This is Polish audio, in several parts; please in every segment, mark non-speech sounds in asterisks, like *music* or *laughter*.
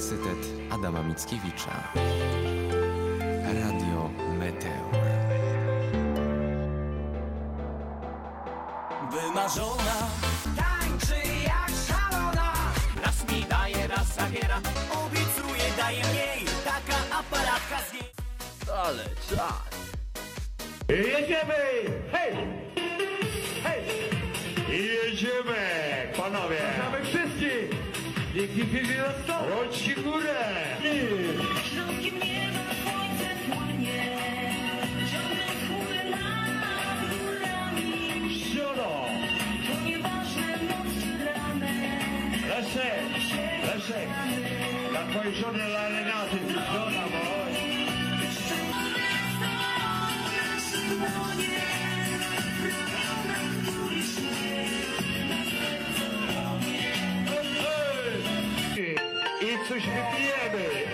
Uniwersytet Adama Mickiewicza. Radio Meteor. Wymarzona Tańczy jak szalona Raz mi daje, raz zabiera Obiecuje, daje mniej Taka aparatka z niej Ale czas! Jedziemy! Hej! Hej! Jedziemy! Panowie! Zapraszamy wszystkich! Niech nikt nie został! Chodźcie górę! Środkiem nieba słońce I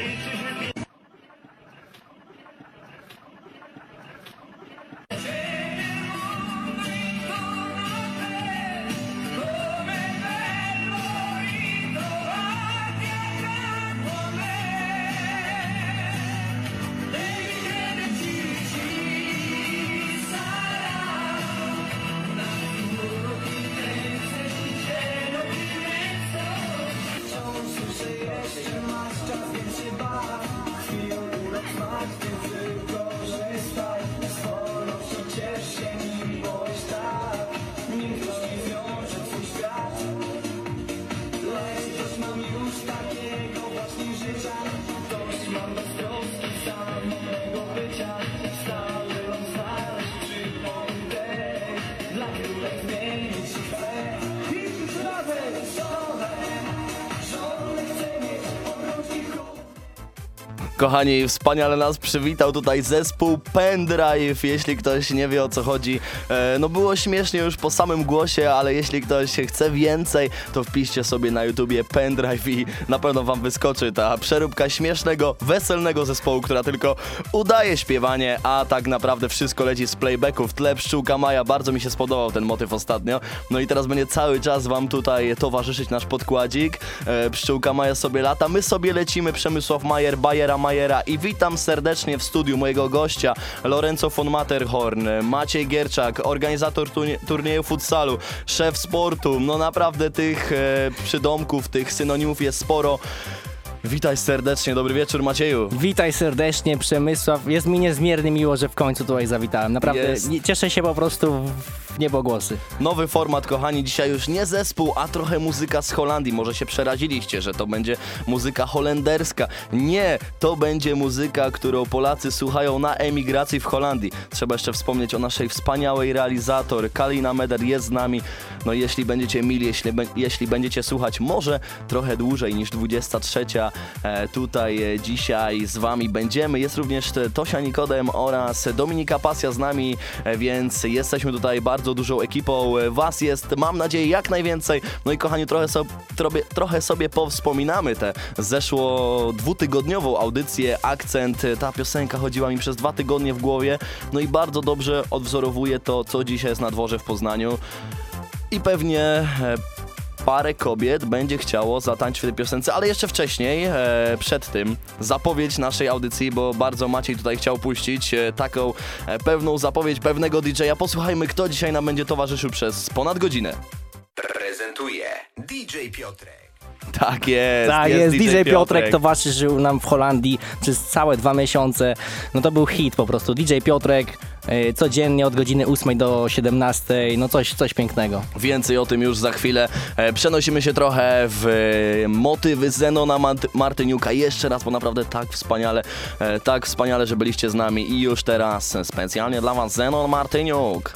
Kochani, wspaniale nas przywitał tutaj zespół Pendrive, jeśli ktoś nie wie o co chodzi. E, no było śmiesznie już po samym głosie, ale jeśli ktoś chce więcej, to wpiszcie sobie na YouTubie Pendrive i na pewno wam wyskoczy ta przeróbka śmiesznego, weselnego zespołu, która tylko udaje śpiewanie, a tak naprawdę wszystko leci z playbacku w tle. Pszczółka Maja, bardzo mi się spodobał ten motyw ostatnio. No i teraz będzie cały czas wam tutaj towarzyszyć nasz podkładzik. E, Pszczółka Maja sobie lata, my sobie lecimy, Przemysław Majer, Bajera Majera i witam serdecznie w studiu mojego gościa Lorenzo von Matterhorn, Maciej Gierczak, organizator turnie- turnieju futsalu, szef sportu, no naprawdę tych e, przydomków, tych synonimów jest sporo. Witaj serdecznie, dobry wieczór Macieju. Witaj serdecznie, Przemysław. Jest mi niezmiernie miło, że w końcu tutaj zawitałem. Naprawdę Jest. nie- cieszę się po prostu w niebogłosy. Nowy format, kochani, dzisiaj już nie zespół, a trochę muzyka z Holandii. Może się przeraziliście, że to będzie muzyka holenderska. Nie, to będzie muzyka, którą Polacy słuchają na emigracji w Holandii. Trzeba jeszcze wspomnieć o naszej wspaniałej realizator. Kalina Meder jest z nami. No jeśli będziecie mili, jeśli, be- jeśli będziecie słuchać może trochę dłużej niż 23, e, tutaj e, dzisiaj z wami będziemy. Jest również e, Tosia Nikodem oraz Dominika Pasja z nami, e, więc jesteśmy tutaj bardzo dużą ekipą. E, Was jest, mam nadzieję, jak najwięcej. No i kochani, trochę, so, trochę, trochę sobie powspominamy tę zeszło dwutygodniową audycję Akcent. E, Ta piosenka chodziła mi przez dwa tygodnie w głowie, no i bardzo dobrze odwzorowuje to, co dzisiaj jest na dworze w Poznaniu. I pewnie e, parę kobiet będzie chciało zatańczyć w tej piosence, ale jeszcze wcześniej, e, przed tym, zapowiedź naszej audycji, bo bardzo Maciej tutaj chciał puścić e, taką e, pewną zapowiedź pewnego DJ-a. Posłuchajmy, kto dzisiaj nam będzie towarzyszył przez ponad godzinę. Prezentuje DJ Piotrek. *laughs* Tak jest, Tak jest, DJ Piotrek towarzyszył nam w Holandii przez całe dwa miesiące. No to był hit po prostu. DJ Piotrek e, codziennie od godziny 8 do 17. No coś, coś pięknego. Więcej o tym już za chwilę. E, Przenosimy się trochę w e, motywy Zenona Mart- Martyniuka. Jeszcze raz, bo naprawdę tak wspaniale, e, tak wspaniale, że byliście z nami. I już teraz specjalnie dla Was Zenon Martyniuk.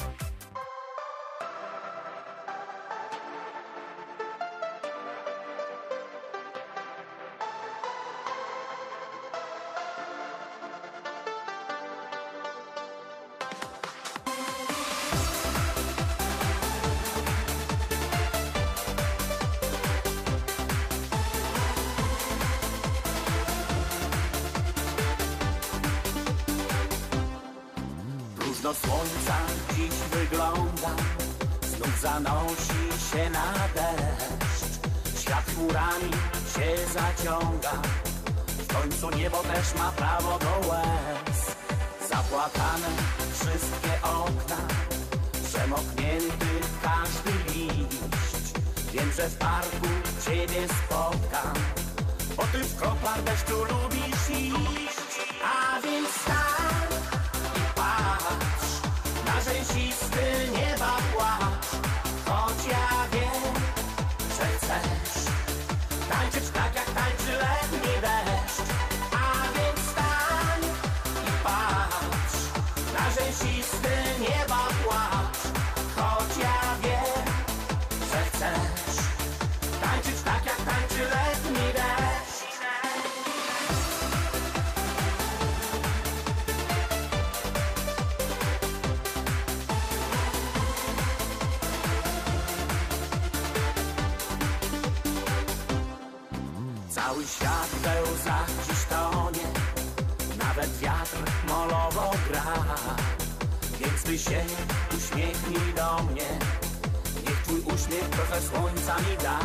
Uśmiech trochę słońca mi da.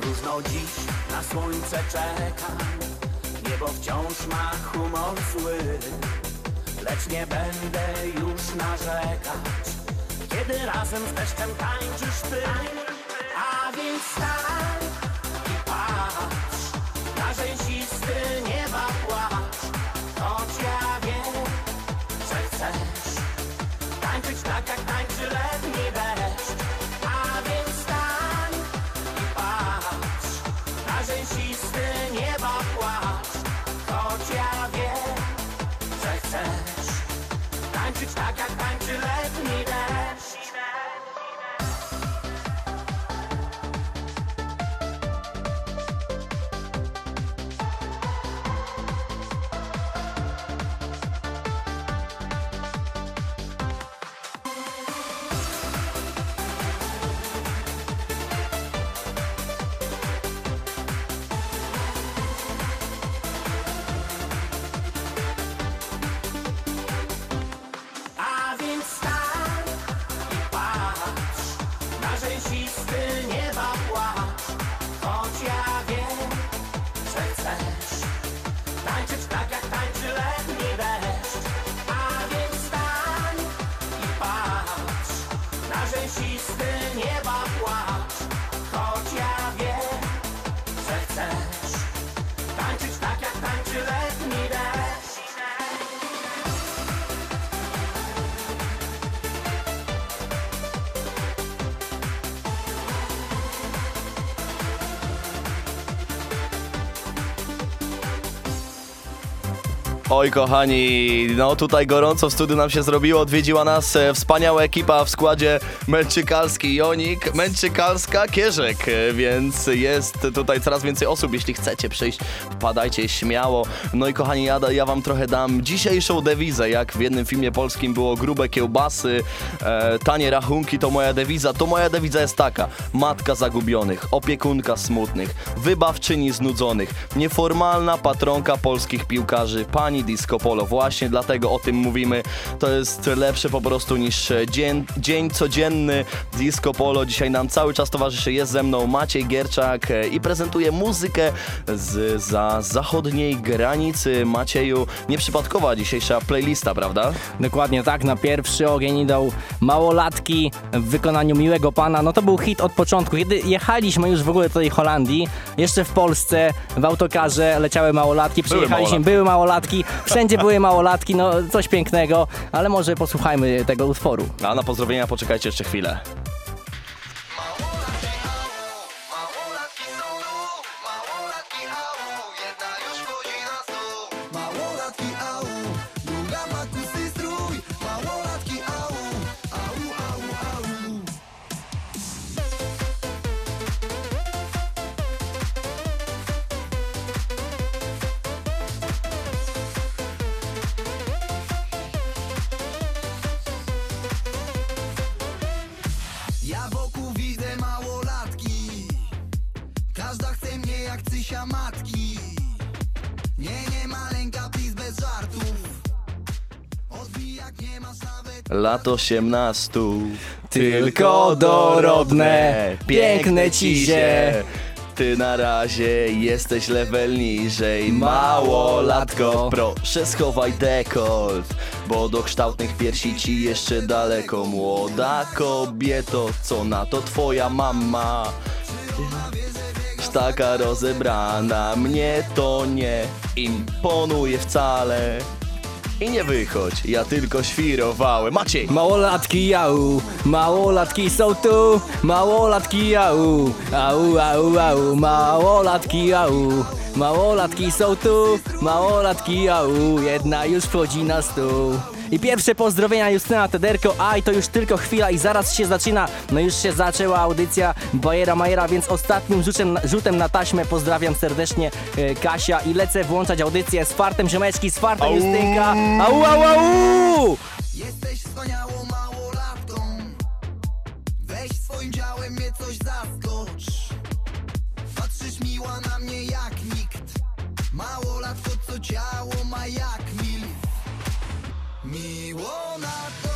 Próżno dziś na słońce czekam. Niebo wciąż ma humor zły Lecz nie będę już narzekać. Kiedy razem z deszczem tańczysz ty A więc stań Oj kochani, no tutaj gorąco w studiu nam się zrobiło, odwiedziła nas e, wspaniała ekipa w składzie Męczykalski Jonik, Męczykalska Kierzek, e, więc jest tutaj coraz więcej osób, jeśli chcecie przyjść, wpadajcie śmiało. No i kochani, ja, ja wam trochę dam dzisiejszą dewizę, jak w jednym filmie polskim było grube kiełbasy, e, tanie rachunki to moja dewiza, to moja dewiza jest taka, matka zagubionych, opiekunka smutnych, wybawczyni znudzonych, nieformalna patronka polskich piłkarzy, pani Disco Polo. Właśnie dlatego o tym mówimy. To jest lepsze po prostu niż e, dzień, dzień codzienny. Disco Polo dzisiaj nam cały czas towarzyszy. Jest ze mną Maciej Gierczak e, i prezentuje muzykę z za zachodniej granicy. Macieju, nieprzypadkowa dzisiejsza playlista, prawda? Dokładnie tak, na pierwszy ogień idą małolatki w wykonaniu Miłego Pana. No to był hit od początku. Kiedy jechaliśmy już w ogóle do tej Holandii, jeszcze w Polsce w autokarze leciały małolatki, przyjechaliśmy, małolatki. były małolatki, wszędzie były małolatki, no coś pięknego, ale może posłuchajmy tego utworu. A na pozdrowienia poczekajcie jeszcze chwilę. Lat 18. tylko dorodne, piękne cizie. Ty na razie jesteś level niżej, małolatko Proszę schowaj dekolt, bo do kształtnych piersi ci jeszcze daleko Młoda kobieto, co na to twoja mama? Taka rozebrana, mnie to nie imponuje wcale I nie wychodź, ja tylko świrowałem Maciej! Małolatki jau, małolatki są tu, małolatki jau, au, au, au, małolatki jau, małolatki są tu, małolatki jau, jedna już wchodzi na stół. I pierwsze pozdrowienia Justyna Tederko, aj to już tylko chwila i zaraz się zaczyna, no już się zaczęła audycja Bajera Majera, więc ostatnim rzutem, rzutem na taśmę pozdrawiam serdecznie e, Kasia i lecę włączać audycję z fartem ziomeczki, z fartem Justynka, au, au, au! Jesteś wspaniałą małolatką Weź swoim działem mnie coś zaskocz. Patrzysz miła na mnie jak nikt. Małolatko co ciało ma jak Miło na tobie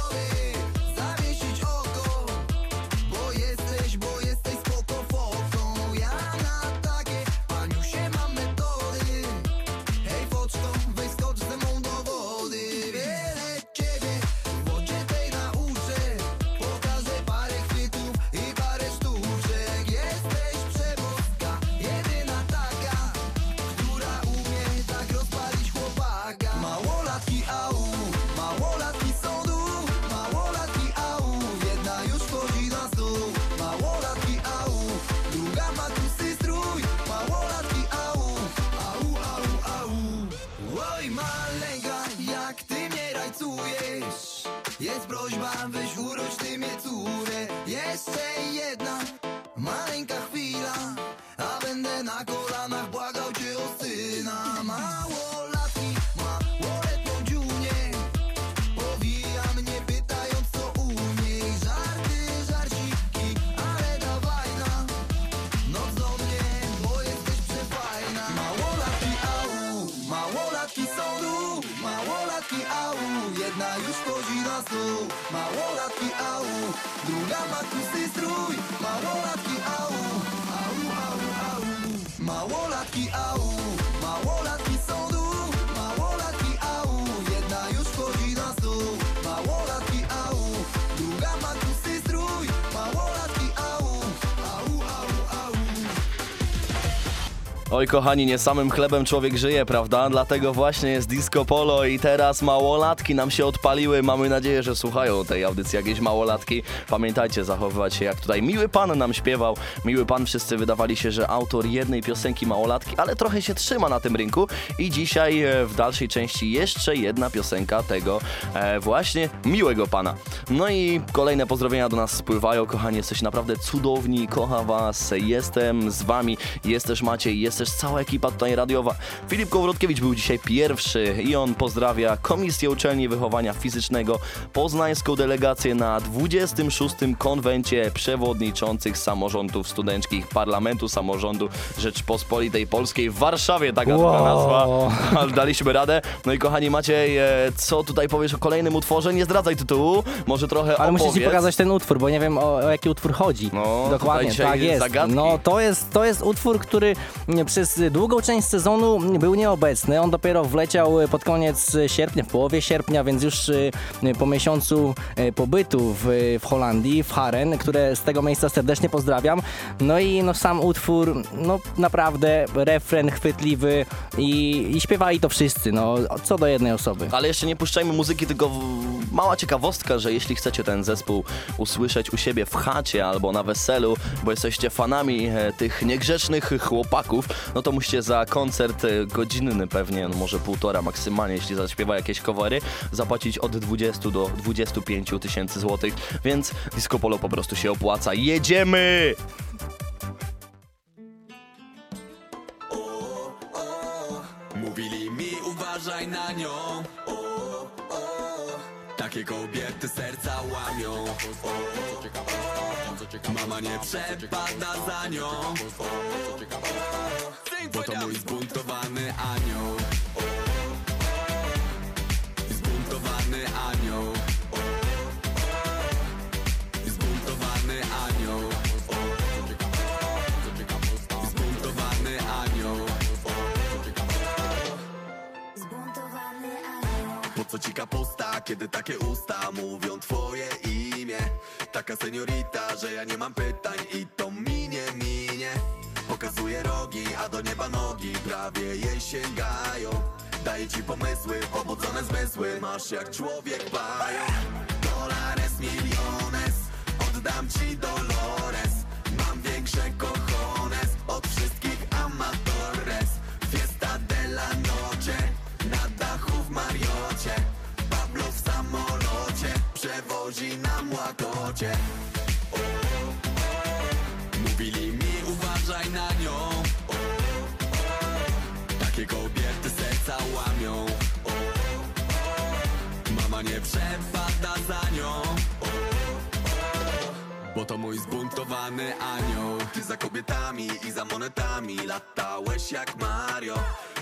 Oj kochani, nie samym chlebem człowiek żyje, prawda? Dlatego właśnie jest Disco Polo i teraz małolatki nam się odpaliły. Mamy nadzieję, że słuchają tej audycji jakieś małolatki. Pamiętajcie, zachowywać się jak tutaj miły pan nam śpiewał. Miły pan, wszyscy wydawali się, że autor jednej piosenki małolatki, ale trochę się trzyma na tym rynku i dzisiaj e, w dalszej części jeszcze jedna piosenka tego e, właśnie miłego pana. No i kolejne pozdrowienia do nas spływają. Kochani, jesteście naprawdę cudowni, kocham was, jestem z wami, jest też Maciej, jest też cała ekipa tutaj radiowa. Filip Kowrotkiewicz był dzisiaj pierwszy i on pozdrawia Komisję Uczelni Wychowania Fizycznego, poznańską delegację na 26. konwencie przewodniczących samorządów studenckich Parlamentu Samorządu Rzeczpospolitej Polskiej w Warszawie, taka Wow. druga nazwa, *laughs* ale daliśmy radę. No i kochani Maciej, e, co tutaj powiesz o kolejnym utworze? Nie zdradzaj tytułu, może trochę Ale opowiedz. pokazać ten utwór, bo nie wiem o, o jaki utwór chodzi. No, Dokładnie, tak jest. zagadki. No to jest, to jest utwór, który przez długą część sezonu był nieobecny. On dopiero wleciał pod koniec sierpnia, w połowie sierpnia, więc już y, po miesiącu y, pobytu w, w Holandii, w Haren, które z tego miejsca serdecznie pozdrawiam. No i no, sam utwór, no naprawdę refren chwytliwy i, i śpiewali to wszyscy, no co do jednej osoby. Ale jeszcze nie puszczajmy muzyki, tylko mała ciekawostka, że jeśli chcecie ten zespół usłyszeć u siebie w chacie albo na weselu, bo jesteście fanami e, tych niegrzecznych chłopaków, no to musicie za koncert e, godzinny pewnie, no może półtora maksymalnie, jeśli zaśpiewa jakieś covery, zapłacić od 20 do 25 tysięcy złotych, więc Disco Polo po prostu się opłaca. Jedziemy! Mówili mi uważaj na nią Takie kobiety serca łamią mama nie przepada za nią. Bo to mój zbuntowany anioł. Zbuntowany anioł. Zbuntowany anioł. Zbuntowany anioł. Zbuntowany anioł. Po co ci kapusta, kiedy takie usta mówią twoje i Taka seniorita, że ja nie mam pytań i to minie, minie. Pokazuje rogi, a do nieba nogi prawie jej sięgają. Daje ci pomysły, pobudzone zmysły, masz jak człowiek bają. Dolares, miliones, oddam ci Dolores. Mam większe cojones od wszystkich łakocie O, o, Mówili mi uważaj na nią. O, o, Takie kobiety serca łamią. O, o, Mama nie przepada za nią. O, o, Bo to mój zbuntowany anioł. Ty za kobietami i za monetami Latałeś jak Mario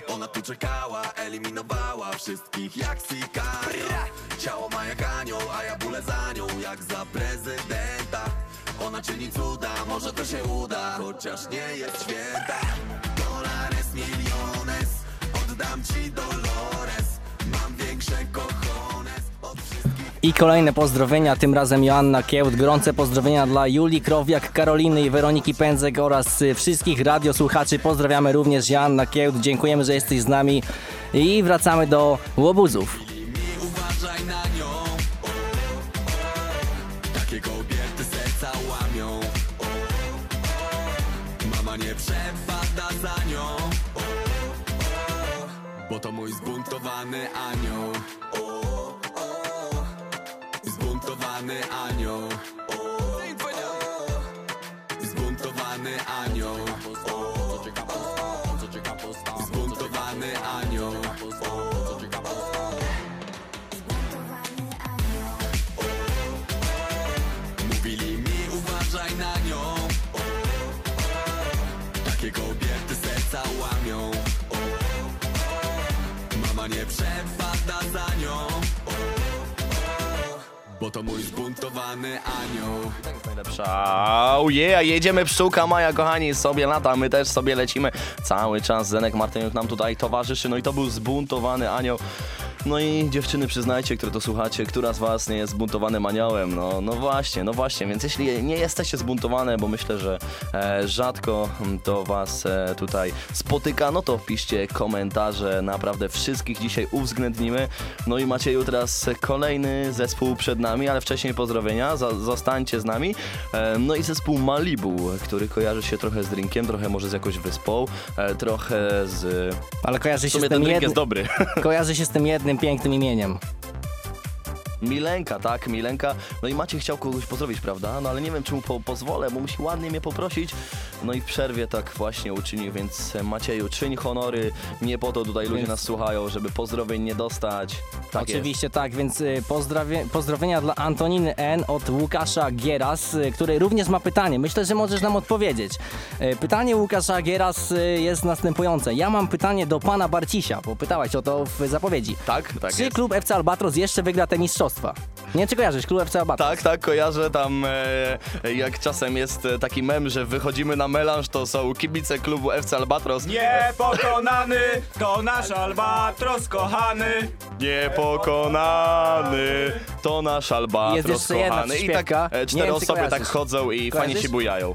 Ona tu czekała, eliminowała Wszystkich jak Sicario Ciało ma jak anioł, a ja bólę za nią Jak za prezydenta. Ona czyni cuda, może to się uda Chociaż nie jest święta. Dolares, miliones Oddam ci Dolores I kolejne pozdrowienia, tym razem Joanna Kiełt. Gorące pozdrowienia dla Julii Krowiak, Karoliny i Weroniki Pędzek oraz y, wszystkich radiosłuchaczy. Pozdrawiamy również Joanna Kiełt. Dziękujemy, że jesteś z nami i wracamy do łobuzów. na nią o, nie o, o, Bo to mój zbuntowany anioł Zbuntowany anioł Bo to mój zbuntowany anioł Najlepsza. Oh yeah, jedziemy pszczółka Maja, kochani, sobie lata, my też sobie lecimy. Cały czas Zenek Martyniuk nam tutaj towarzyszy, no i to był zbuntowany anioł. No i dziewczyny, przyznajcie, które to słuchacie, która z was nie jest zbuntowanym aniołem? No, no właśnie, no właśnie, więc jeśli nie jesteście zbuntowane, bo myślę, że e, rzadko to was e, tutaj spotyka, no to piszcie komentarze, naprawdę wszystkich dzisiaj uwzględnimy. No i macie jutro teraz kolejny zespół przed nami, ale wcześniej pozdrowienia, za, zostańcie z nami. E, no i zespół Malibu, który kojarzy się trochę z drinkiem, trochę może z jakąś wyspą, e, trochę z... Ale kojarzy się, z tym, jednym, jest dobry. *laughs* kojarzy się z tym jednym pięknym imieniem. Milenka, tak, Milenka. No i Maciej chciał kogoś pozdrowić, prawda? No ale nie wiem, czy mu po pozwolę, bo musi ładnie mnie poprosić. No i w przerwie tak właśnie uczynił, więc Macieju, czyń honory. Nie po to tutaj ludzie Więc- nas słuchają, żeby pozdrowień nie dostać. Tak Oczywiście tak, więc y, pozdrowie, pozdrowienia dla Antoniny N od Łukasza Gieras, y, który również ma pytanie. Myślę, że możesz nam odpowiedzieć. Y, Pytanie Łukasza Gieras y, jest następujące. Ja mam pytanie do pana Barcisia, bo pytałeś o to w zapowiedzi. jest. Tak, tak Czy jest. klub FC Albatros jeszcze wygra te mistrzostwa? Nie, czy kojarzysz klub FC Albatros? Tak, tak, kojarzę tam, e, jak czasem jest taki mem, że wychodzimy na melanż, to są kibice klubu FC Albatros. Niepokonany to nasz albatros kochany. Niepokonany to nasz Albatros, Jest jeszcze jedna kochany. I tak śpiewka. e, Nie cztery wiem, czy osoby tak kojarzysz. chodzą i fajnie Kojarzysz? się bujają.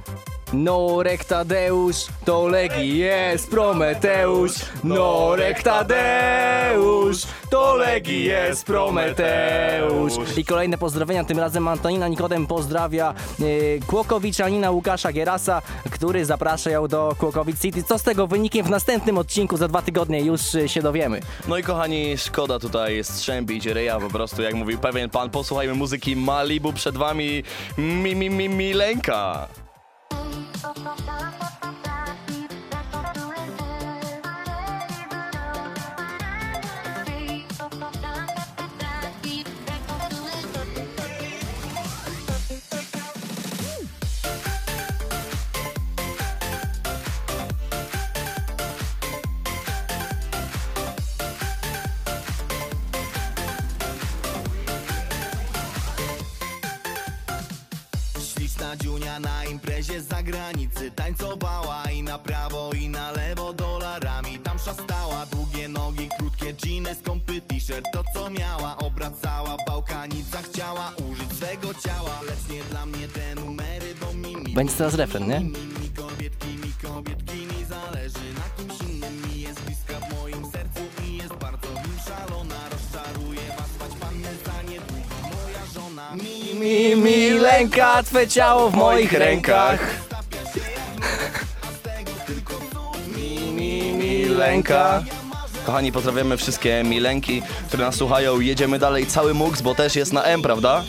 Norek Tadeusz, to Legi jest Prometeusz. Norek Tadeusz, to Legi jest Prometeusz. I kolejne pozdrowienia, tym razem Antonina Nikodem pozdrawia yy, Kłokowiczanina Łukasza Gierasa, który zaprasza ją do Kłokowic City. Co z tego wynikiem w następnym odcinku za dwa tygodnie już y, się dowiemy. No i kochani, szkoda tutaj strzębić ryja po prostu, jak mówił pewien pan, posłuchajmy muzyki Malibu, przed wami mi, mi, mi, Milenka. Imprezie z zagranicy Tańcowała i na prawo i na lewo dolarami. Tam szastała, długie nogi, krótkie dżiny, skąpy t-shirt. To co miała, obracała, bałkanica chciała użyć swego ciała. Lecz nie dla mnie te numery, bo mi Będzie teraz refren, nie? Mi, Mi, lęka twe ciało w moich rękach. Mi, mi, mi, lęka. Kochani, pozdrawiamy wszystkie milenki, które nas słuchają. Jedziemy dalej cały MUX, bo też jest na M, prawda?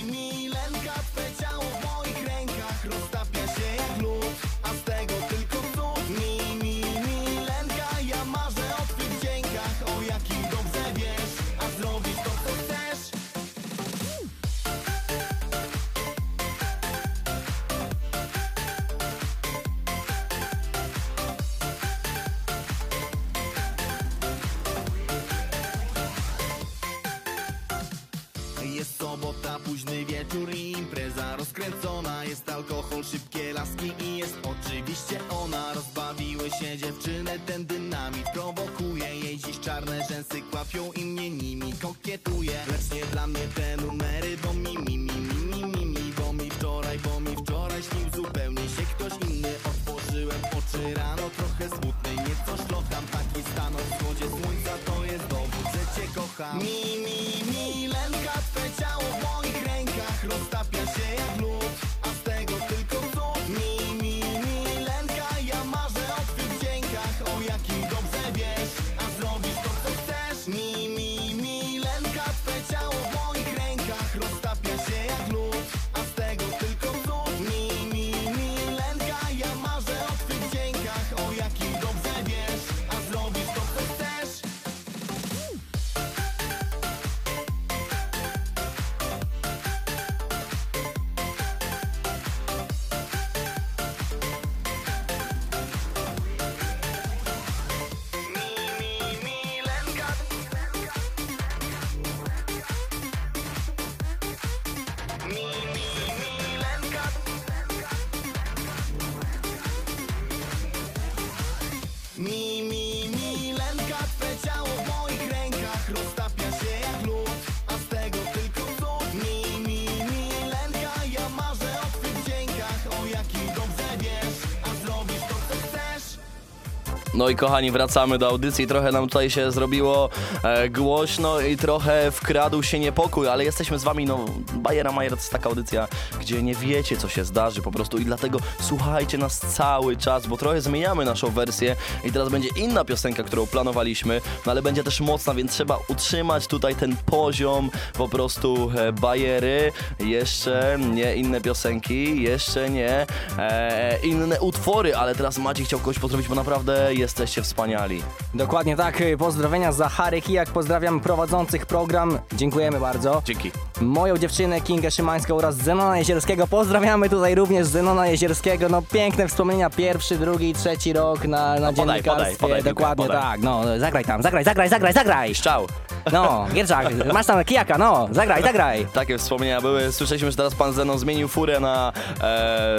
No i kochani, wracamy do audycji. Trochę nam tutaj się zrobiło e, głośno i trochę wkradł się niepokój, ale jesteśmy z wami, no Bajera Majer to jest taka audycja, gdzie nie wiecie co się zdarzy po prostu i dlatego słuchajcie nas cały czas, bo trochę zmieniamy naszą wersję i teraz będzie inna piosenka, którą planowaliśmy, no ale będzie też mocna, więc trzeba utrzymać tutaj ten poziom po prostu e, Bajery. Jeszcze nie inne piosenki, jeszcze nie e, inne utwory, ale teraz Maciej chciał kogoś pozdrowić, bo naprawdę jesteście wspaniali. Dokładnie tak. y, Pozdrowienia za Harry Kijak. Pozdrawiam prowadzących program. Dziękujemy bardzo. Dzięki. Moją dziewczynę Kingę Szymańską oraz Zenona Jezierskiego. Pozdrawiamy tutaj również Zenona Jezierskiego. No piękne wspomnienia. Pierwszy, drugi, trzeci rok na, na No, podaj, dziennikarstwie. podaj, podaj, Dokładnie podaj. tak. No, zagraj tam, zagraj, zagraj, zagraj, zagraj. Szczał. No, Gierczak, masz tam kijaka, no, zagraj, zagraj. Takie wspomnienia były. Słyszeliśmy, że teraz pan Zenon zmienił furę na e,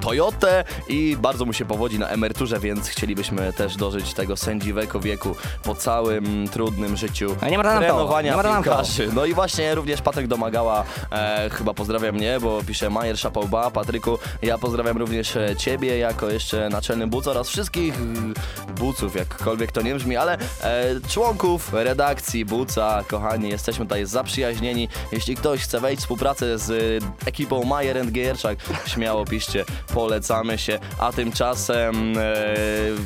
Toyotę i bardzo mu się powodzi na emeryturze, więc chcielibyśmy też dożyć tego sędziwego wieku po całym trudnym życiu A nie ma nam to, trenowania nie ma nam to. piłkarzy. No i właśnie również Patryk Domagała e, chyba pozdrawia mnie, bo pisze Majer Szapałba. Patryku, ja pozdrawiam również e, ciebie jako jeszcze naczelny buc oraz wszystkich e, buców, jakkolwiek to nie brzmi, ale e, członków redakcji buca, kochani, jesteśmy tutaj zaprzyjaźnieni. Jeśli ktoś chce wejść w współpracę z e, ekipą Majer and Gierczak, śmiało piszcie, polecamy się. A tymczasem e,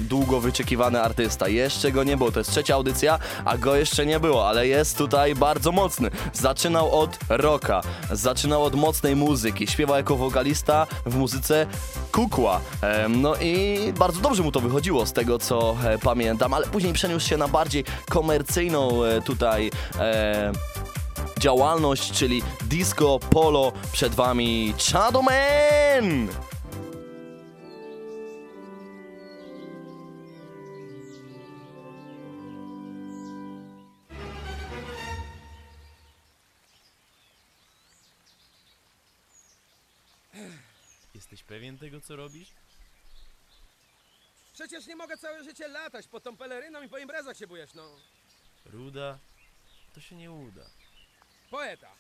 długo wyczekiwany artysta, jeszcze go nie było, to jest trzecia audycja, a go jeszcze nie było, ale jest tutaj bardzo mocny. Zaczynał od rocka, zaczynał od mocnej muzyki, śpiewał jako wokalista w muzyce kukła. Em, No i bardzo dobrze mu to wychodziło z tego co e, pamiętam, ale później przeniósł się na bardziej komercyjną e, tutaj e, działalność, czyli disco polo. Przed wami Shadow pewien tego, co robisz? Przecież nie mogę całe życie latać pod tą peleryną i po imprezach się bujesz, no. Ruda? To się nie uda. Poeta.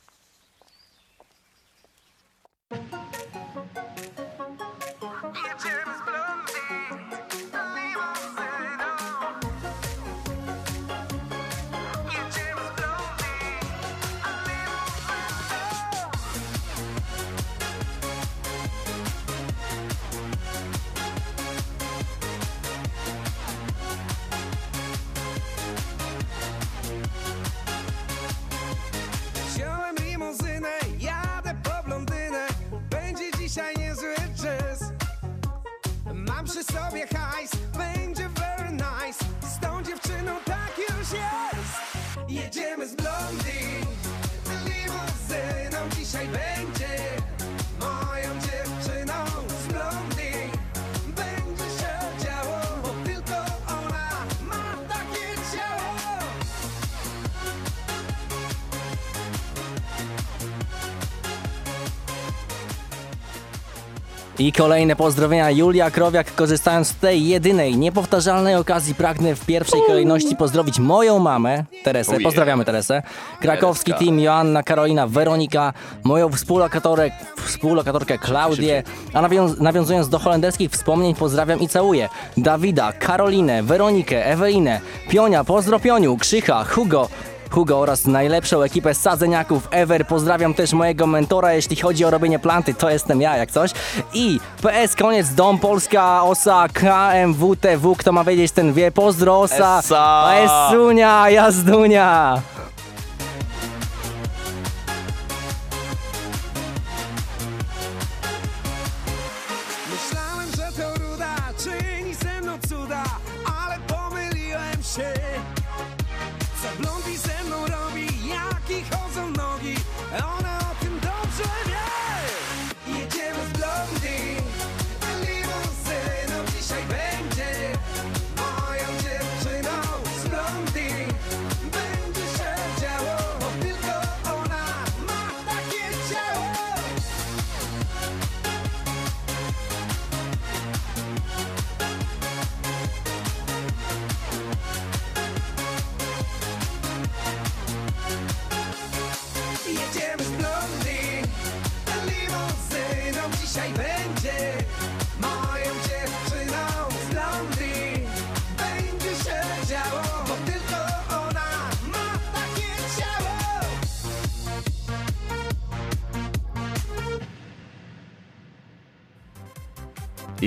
Jest Jedziemy z blondi Limuzyną dzisiaj będzie I kolejne pozdrowienia. Julia Krowiak, korzystając z tej jedynej, niepowtarzalnej okazji, pragnę w pierwszej kolejności pozdrowić moją mamę, Teresę. Ojej. Pozdrawiamy Teresę. Krakowski Tereska. team, Joanna, Karolina, Weronika, moją współlokatorek, współlokatorkę Klaudię. A nawią- nawiązując do holenderskich wspomnień, pozdrawiam i całuję Dawida, Karolinę, Weronikę, Ewelinę, Pionia, pozdro Pioniu, Krzycha, Hugo, Hugo oraz najlepszą ekipę sadzeniaków ever. Pozdrawiam też mojego mentora, jeśli chodzi o robienie planty, to jestem ja jak coś. I PS koniec dom Polska Osa KMWTW, kto ma wiedzieć ten wie. Pozdro Osa, Essa. Esunia, Jazdunia.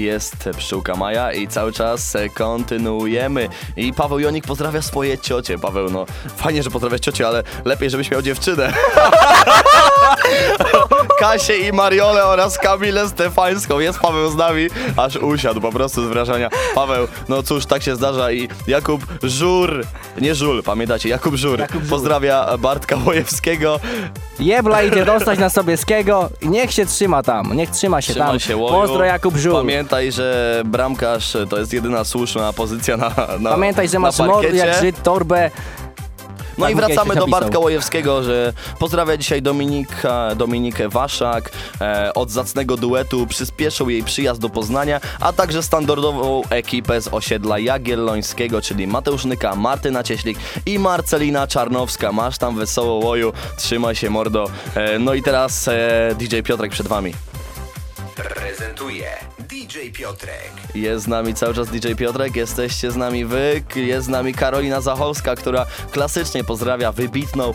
Jest pszczółka Maja i cały czas kontynuujemy. I Paweł Jonik pozdrawia swoje ciocie. Paweł, no fajnie, że pozdrawiasz ciocie, ale lepiej, żebyś miał dziewczynę. *laughs* Kasię i Mariolę oraz Kamilę Stefańską. Jest Paweł z nami, aż usiadł po prostu z wrażenia. Paweł, no cóż, tak się zdarza i Jakub Żur, nie Żul, pamiętacie, Jakub Żur, pozdrawia Bartka Wojewskiego. Jebla idzie dostać na Sobieskiego i niech się trzyma tam, niech trzyma się Trzyma tam. się łoju. Pozdro Jakub Żul. Pamiętaj, że bramkarz to jest jedyna słuszna pozycja na, na Pamiętaj, że na masz parkiecie. jak Żyd, torbę. No Tak i Łukasz wracamy do. Bartka Łojewskiego, że pozdrawia dzisiaj Dominika, Dominikę Waszak e, od zacnego duetu, przyspieszył jej przyjazd do Poznania, a także standardową ekipę z osiedla Jagiellońskiego, czyli Mateusz Nyka, Martyna Cieślik i Marcelina Czarnowska. Masz tam wesoło łoju, trzymaj się mordo. E, no i teraz e, DJ Piotrek przed wami. Prezentuje DJ Piotrek. Jest z nami cały czas DJ Piotrek, jesteście z nami wy, jest z nami Karolina Zachowska, która klasycznie pozdrawia wybitną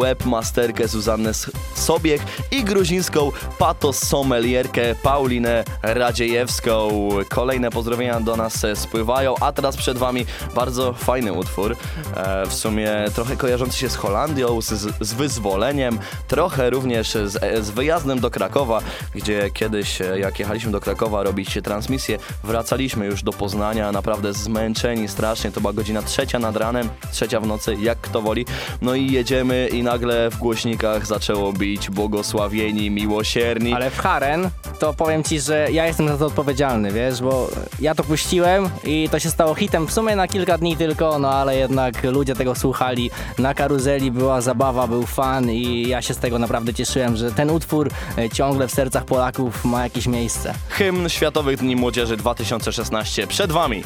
webmasterkę Zuzannę Sobiech i gruzińską patos sommelierkę Paulinę Radziejewską. Kolejne pozdrowienia do nas spływają, a teraz przed wami bardzo fajny utwór, e, w sumie trochę kojarzący się z Holandią, z, z wyzwoleniem, trochę również z, e, z wyjazdem do Krakowa, gdzie kiedyś jak jechaliśmy do Krakowa robić transmisję, wracaliśmy już do Poznania, naprawdę zmęczeni strasznie, to była godzina trzecia nad ranem, trzecia w nocy, jak kto woli, no i jedziemy i nagle w głośnikach zaczęło bić błogosławieni, miłosierni. Ale w Haren to powiem ci, że ja jestem za to odpowiedzialny, wiesz, bo ja to puściłem i to się stało hitem w sumie na kilka dni tylko, no ale jednak ludzie tego słuchali. Na karuzeli była zabawa, był fan i ja się z tego naprawdę cieszyłem, że ten utwór e, ciągle w sercach Polaków ma jakieś miejsce. Hymn Światowych Dni Młodzieży 2016 przed wami.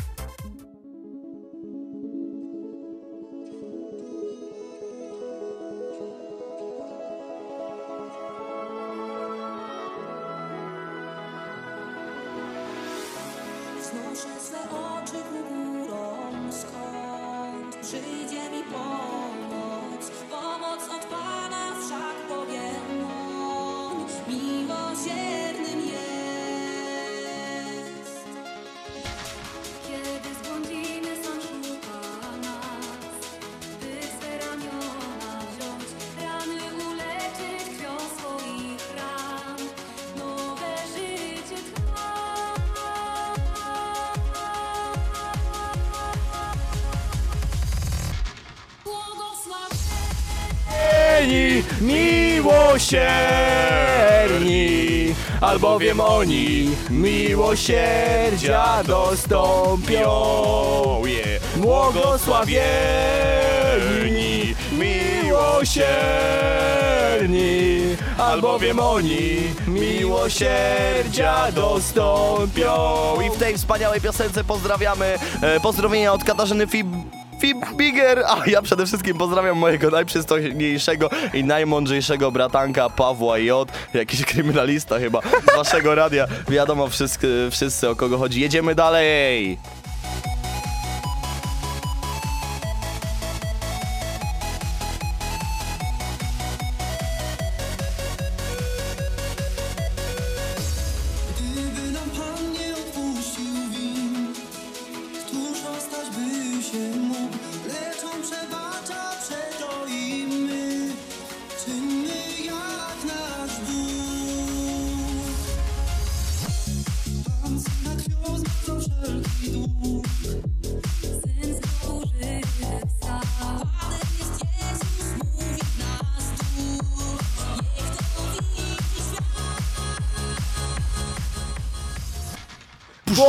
Albowiem oni miłosierdzia dostąpią. Je, Błogosławieni miłosierni, albowiem oni miłosierdzia dostąpią. I w tej wspaniałej piosence pozdrawiamy e, pozdrowienia od Katarzyny Fib... Fibiger, a ja przede wszystkim pozdrawiam mojego najprzystojniejszego i najmądrzejszego bratanka Pawła J, jakiś kryminalista chyba z waszego radia. Wiadomo wszyscy, wszyscy o kogo chodzi. Jedziemy dalej!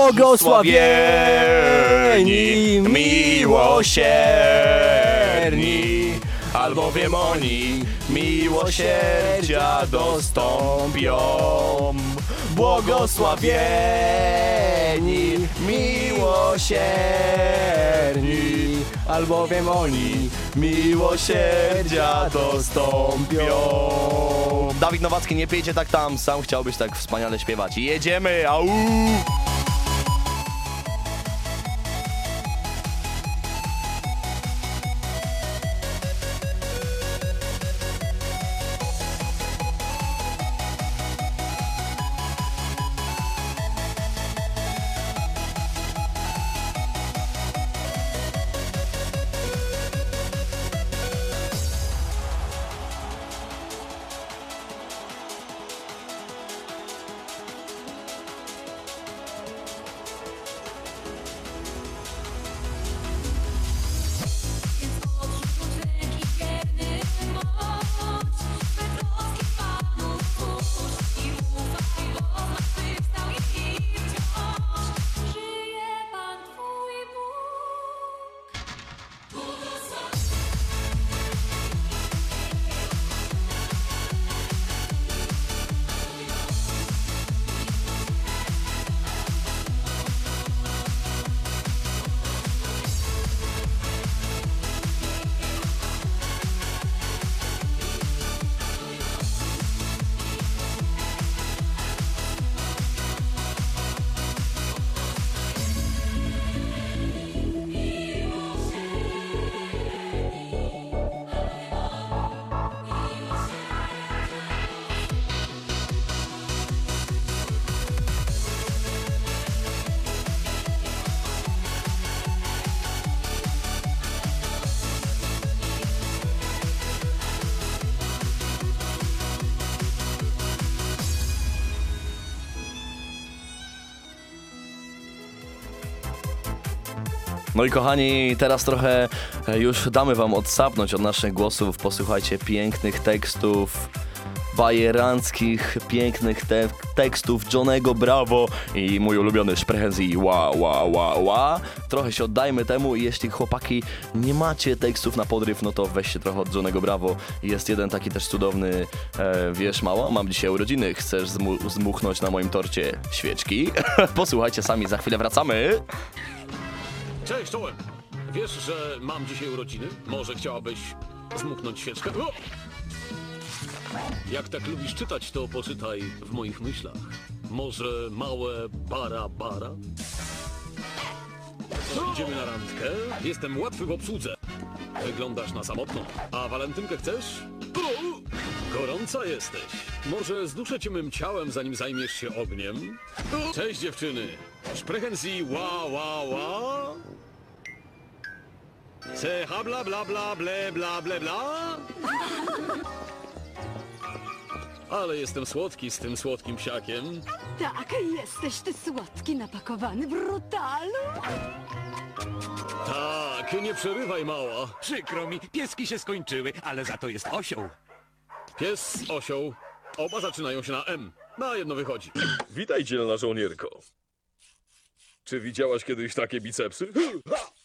Błogosławieni miłosierni, albowiem oni miłosierdzia dostąpią. Błogosławieni miłosierni, albowiem oni miłosierdzia dostąpią. Dawid Nowacki, nie pijcie tak tam, sam chciałbyś tak wspaniale śpiewać. Jedziemy, au! No i kochani, teraz trochę e, już damy wam odsapnąć od naszych głosów. Posłuchajcie pięknych tekstów bajeranckich, pięknych te tekstów Johnego Bravo i mój ulubiony Szprehenzi ła, ła, ła, ła. Trochę się oddajmy temu i jeśli chłopaki nie macie tekstów na podryw, no to weźcie trochę od Johnego Bravo. Jest jeden taki też cudowny, e, wiesz mała, mam dzisiaj urodziny, chcesz zmu- zmuchnąć na moim torcie świeczki? *laughs* Posłuchajcie sami, za chwilę wracamy. Cześć, czołem. Wiesz, że mam dzisiaj urodziny? Może chciałabyś zmuchnąć świeczkę? O! Jak tak lubisz czytać, to poczytaj w moich myślach. Może małe bara bara? Idziemy na randkę? Jestem łatwy w obsłudze. Wyglądasz na samotną. A walentynkę chcesz? O! Gorąca jesteś. Może zduszę cię mym ciałem, zanim zajmiesz się ogniem? Cześć dziewczyny. Sprechen Sie ła ła ła? Se ha bla bla bla ble bla ble bla? Ale jestem słodki z tym słodkim psiakiem. Tak, jesteś ty słodki, napakowany w brutalu. Tak, nie przerywaj mała. Przykro mi, pieski się skończyły, ale za to jest osioł. Pies, osioł. Oba zaczynają się na M. Na jedno wychodzi. Witaj, dzielna żołnierko. Czy widziałaś kiedyś takie bicepsy? *gasps*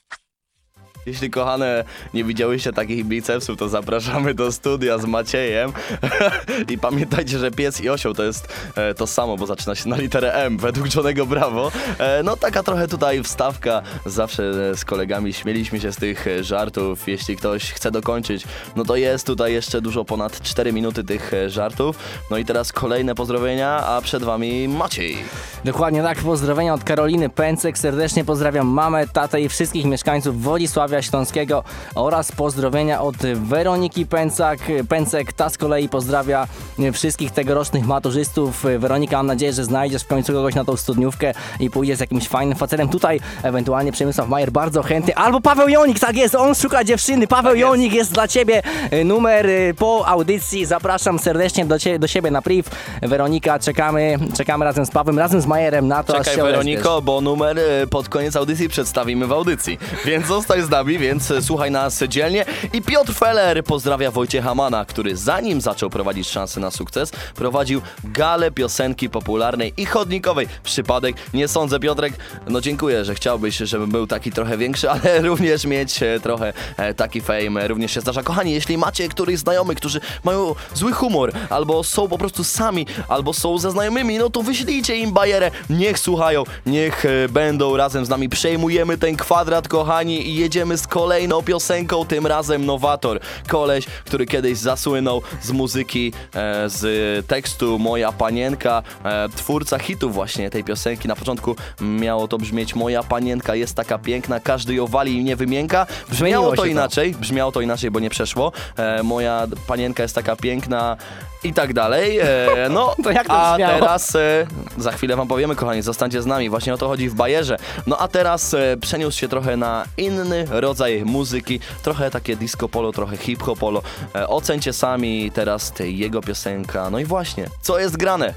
Jeśli kochane nie widziałyście takich bicepsów, to zapraszamy do studia z Maciejem. *laughs* I pamiętajcie, że pies i osioł to jest e, to samo, bo zaczyna się na literę M według Johnego Bravo. E, no taka trochę tutaj wstawka. Zawsze e, z kolegami śmieliśmy się z tych e, żartów. Jeśli ktoś chce dokończyć, no to jest tutaj jeszcze dużo ponad 4 minuty tych e, żartów. No i teraz kolejne pozdrowienia, a przed wami Maciej. Dokładnie tak, pozdrowienia od Karoliny Pęcek. Serdecznie pozdrawiam mamę, tatę i wszystkich mieszkańców Wodzisławia Śląskiego oraz pozdrowienia od Weroniki Pęcak. Pęcek, ta z kolei pozdrawia wszystkich tegorocznych maturzystów. Weronika, mam nadzieję, że znajdziesz w końcu kogoś na tą studniówkę i pójdziesz z jakimś fajnym facetem. Tutaj ewentualnie Przemysław Majer bardzo chętny, albo Paweł Jonik, tak jest, on szuka dziewczyny. Paweł Jonik jest dla ciebie numer y, po audycji. Zapraszam serdecznie do, cie, do siebie na priv. Weronika, czekamy, czekamy razem z Pawłem, razem z Majerem na to, aż Czekaj się Weroniko, bo numer e, pod koniec audycji przedstawimy w audycji. Więc zostań z nami, więc e, słuchaj nas dzielnie. I Piotr Feller pozdrawia Wojciecha Mana, który zanim zaczął prowadzić szansę na sukces, prowadził galę piosenki popularnej i chodnikowej. Przypadek, nie sądzę Piotrek, no dziękuję, że chciałbyś, żebym był taki trochę większy, *laughs* ale również mieć e, trochę e, taki fame również się zdarza. Kochani, jeśli macie którychś znajomych, którzy mają zły humor, albo są po prostu sami, albo są ze znajomymi, no to wyślijcie im bajerę, niech słuchają, niech będą razem z nami. Przejmujemy ten kwadrat, kochani, i jedziemy z kolejną piosenką, tym razem Nowator. Koleś, który kiedyś zasłynął z muzyki, e, z tekstu Moja Panienka, e, twórca hitu właśnie tej piosenki. Na początku miało to brzmieć Moja Panienka jest taka piękna, każdy ją wali i nie wymienka. Brzmiało to inaczej, brzmiało to inaczej, bo nie przeszło. E, moja Panienka jest taka piękna i tak dalej. E, no, *laughs* To jak to a brzmiało? teraz e, za chwilę wam powiemy, kochani, zostańcie z nami. Właśnie o to chodzi w Bajerze. No a teraz e, przeniósł się trochę na inny rodzaj muzyki. Trochę takie disco polo, trochę hip hop polo. E, ocencie sami teraz jego piosenka. No i właśnie, co jest grane?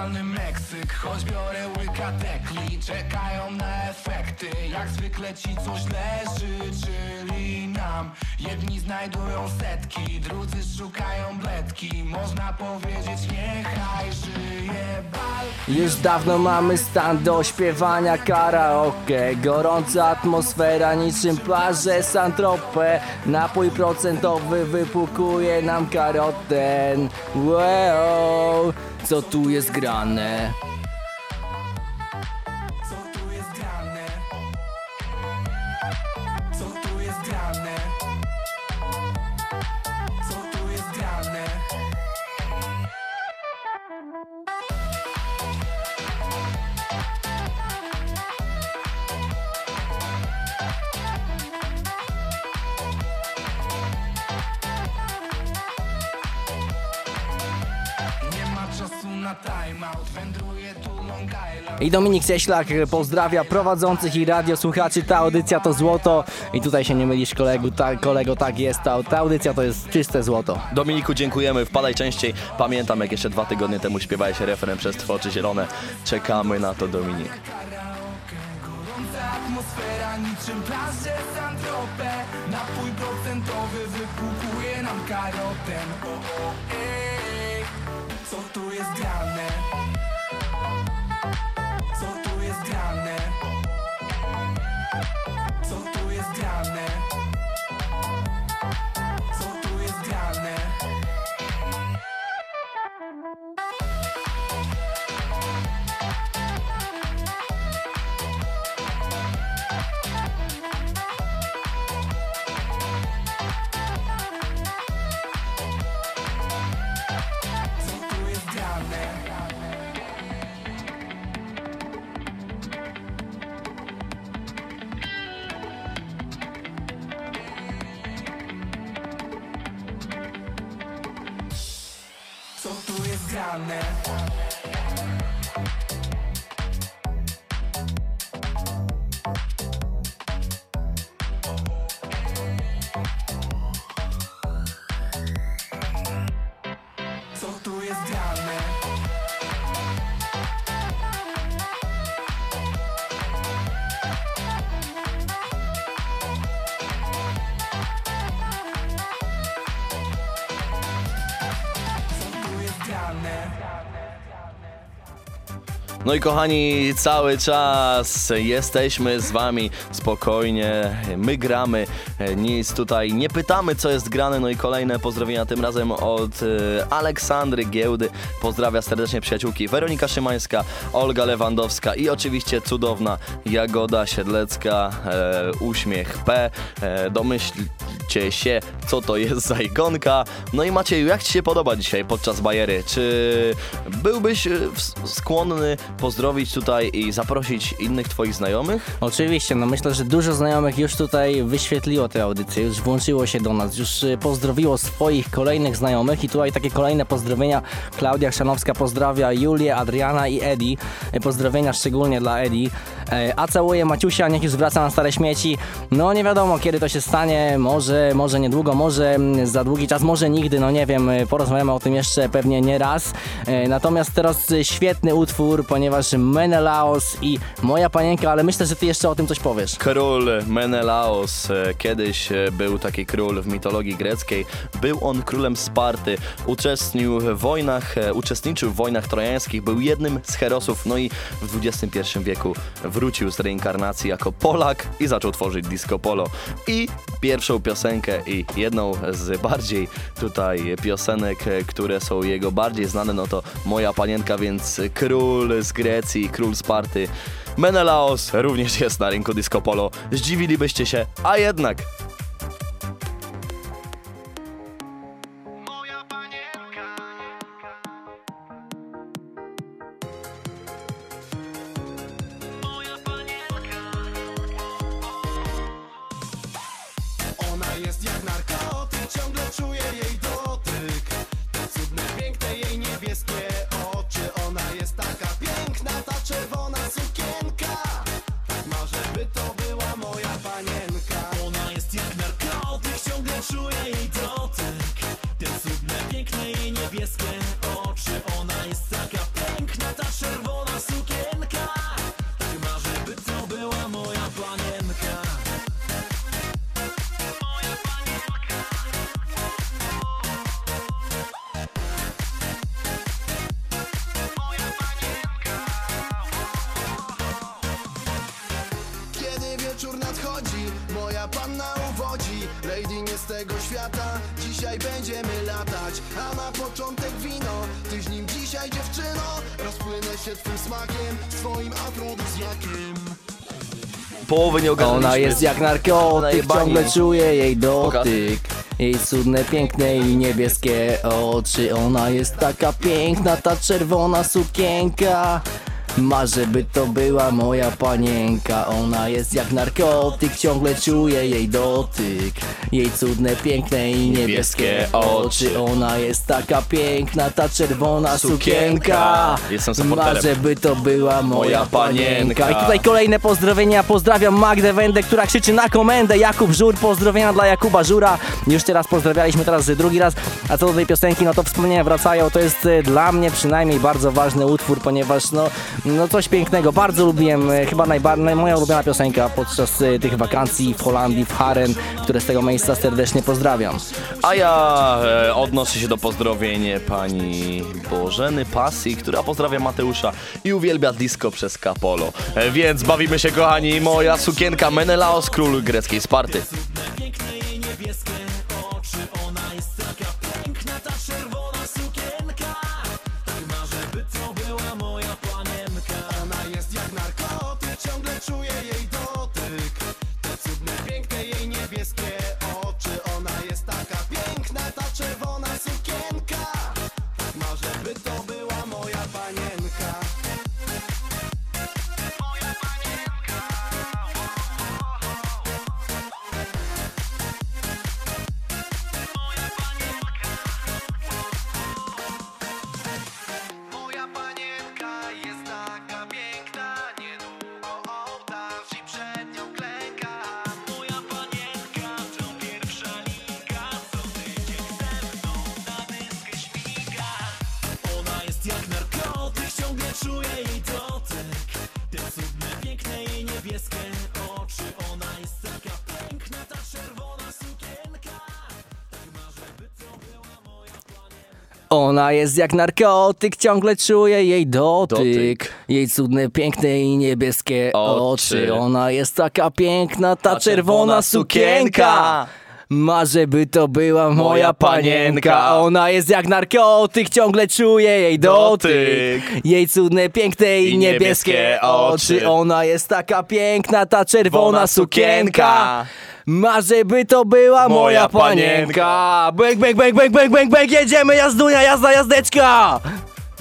Totalny Meksyk, choć biorę łyka tekli Czekają na efekty, jak zwykle ci co źle życzyli nam. Jedni znajdują setki, drudzy szukają bledki. Można powiedzieć niechaj żyje bal Już dawno mamy stan do śpiewania karaoke. Gorąca atmosfera niczym plaże Santrope Napój procentowy wypukuje nam karoten Wow, co tu jest grane? I Dominik Cieślak pozdrawia prowadzących i radiosłuchaczy. Ta audycja to złoto. I tutaj się nie mylisz kolegu, ta, kolego, tak jest. Ta, ta audycja to jest czyste złoto. Dominiku, dziękujemy. Wpadaj częściej. Pamiętam, jak jeszcze dwa tygodnie temu śpiewałeś refren przez Tworzy Zielone. Czekamy na to, Dominik. Gorąca atmosfera niczym plaże Santrope Napój procentowy wypłukuje nam karotem o, o, ej, Co tu jest grane? Bye. down there. No i kochani, cały czas jesteśmy z wami spokojnie, my gramy, nic tutaj nie pytamy co jest grane, no i kolejne pozdrowienia tym razem od e, Aleksandry Giełdy, pozdrawia serdecznie przyjaciółki Weronika Szymańska, Olga Lewandowska i oczywiście cudowna Jagoda Siedlecka, e, uśmiech P, e, domyślcie się co to jest za ikonka, no i Macieju, jak Ci się podoba dzisiaj podczas bajery, czy byłbyś e, skłonny pozdrowić tutaj i zaprosić innych Twoich znajomych? Oczywiście, no myślę, że dużo znajomych już tutaj wyświetliło tę audycję, już włączyło się do nas, już y, pozdrowiło swoich kolejnych znajomych i tutaj takie kolejne pozdrowienia. Klaudia Chrzanowska pozdrawia Julię, Adriana i Edi. Y, Pozdrowienia szczególnie dla Edi. E, A całuję Maciusia, niech już wraca na stare śmieci. No nie wiadomo kiedy to się stanie, może, może niedługo, może mm, za długi czas, może nigdy, no nie wiem, y, porozmawiamy o tym jeszcze pewnie nie raz. E, Natomiast teraz świetny utwór, ponieważ Menelaos i Moja Panienka, ale myślę, że ty jeszcze o tym coś powiesz. Król Menelaos, e, kiedyś e, był taki król w mitologii greckiej. Był on królem Sparty, uczestniczył w wojnach, uczestniczył w wojnach trojańskich, był jednym z herosów, no i w XXI wieku wrócił z reinkarnacji jako Polak i zaczął tworzyć disco polo. I pierwszą piosenkę i jedną z bardziej tutaj piosenek, które są jego bardziej znane, no to Moja Panienka, więc król z Grecji, król Sparty. Menelaos również jest na rynku disco polo. Zdziwilibyście się, a jednak połowy nie ogarnęliśmy. Ona jest jak narkotyk, Najebani. ciągle czuję jej dotyk. Jej cudne, piękne i niebieskie oczy. Ona jest taka piękna, ta czerwona sukienka Marzę, by to była moja panienka Ona jest jak narkotyk, ciągle czuję jej dotyk Jej cudne, piękne i niebieskie oczy Ona jest taka piękna, ta czerwona sukienka Jestem supporterem. Marzę, by to była moja Moja panienka. panienka I tutaj kolejne pozdrowienia. Pozdrawiam Magdę Wędę, która krzyczy na komendę. Jakub Żur, pozdrowienia dla Jakuba Żura. Już teraz pozdrawialiśmy, teraz drugi raz. A co do tej piosenki, no to wspomnienia wracają. To jest e, dla mnie przynajmniej bardzo ważny utwór, ponieważ no No coś pięknego, bardzo lubiłem, e, chyba najbardziej, moja ulubiona piosenka podczas e, tych wakacji w Holandii, w Haren, które z tego miejsca serdecznie pozdrawiam. A ja e, odnoszę się do pozdrowień pani Bożeny Pasji, która pozdrawia Mateusza i uwielbia disco przez Capolo. E, więc bawimy się kochani, moja sukienka Menelaos, król greckiej Sparty. Ona jest jak narkotyk, ciągle czuję jej dotyk. Dotyk. Jej cudne, piękne i niebieskie Oczy. oczy. Ona jest taka piękna, ta, Ta czerwona sukienka. sukienka. Marzę, by to była moja, panienka. Ona jest jak narkotyk, ciągle czuję jej dotyk. Jej cudne, piękne i, niebieskie, oczy. Ona jest taka piękna, ta Czerwona sukienka. Marzę, by to była moja, Moja panienka. Bęk, bęk, bęk, bęk, bęk, bęk, bęk, jedziemy, jazdunia, jazda, jazdeczka.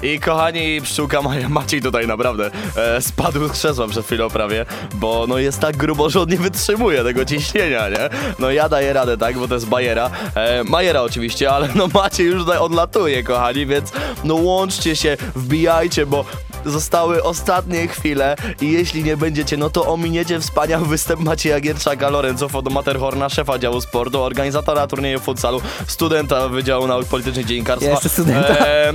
I kochani, pszczółka Maja Maciej tutaj naprawdę e, spadł z krzesła przed chwilą prawie, bo no jest tak grubo, że on nie wytrzymuje tego ciśnienia, nie? No ja daję radę, tak, bo to jest bajera. E, Majera oczywiście, ale no Maciej już tutaj odlatuje, kochani, więc no łączcie się, wbijajcie, bo zostały ostatnie chwile i jeśli nie będziecie, no to ominiecie wspaniały występ Macieja Gierczaka, Lorenzo Fodomaterhorna, szefa działu sportu, organizatora turnieju futsalu, studenta Wydziału Nauk Politycznych Dziennikarstwa. Jeszcze studenta. E,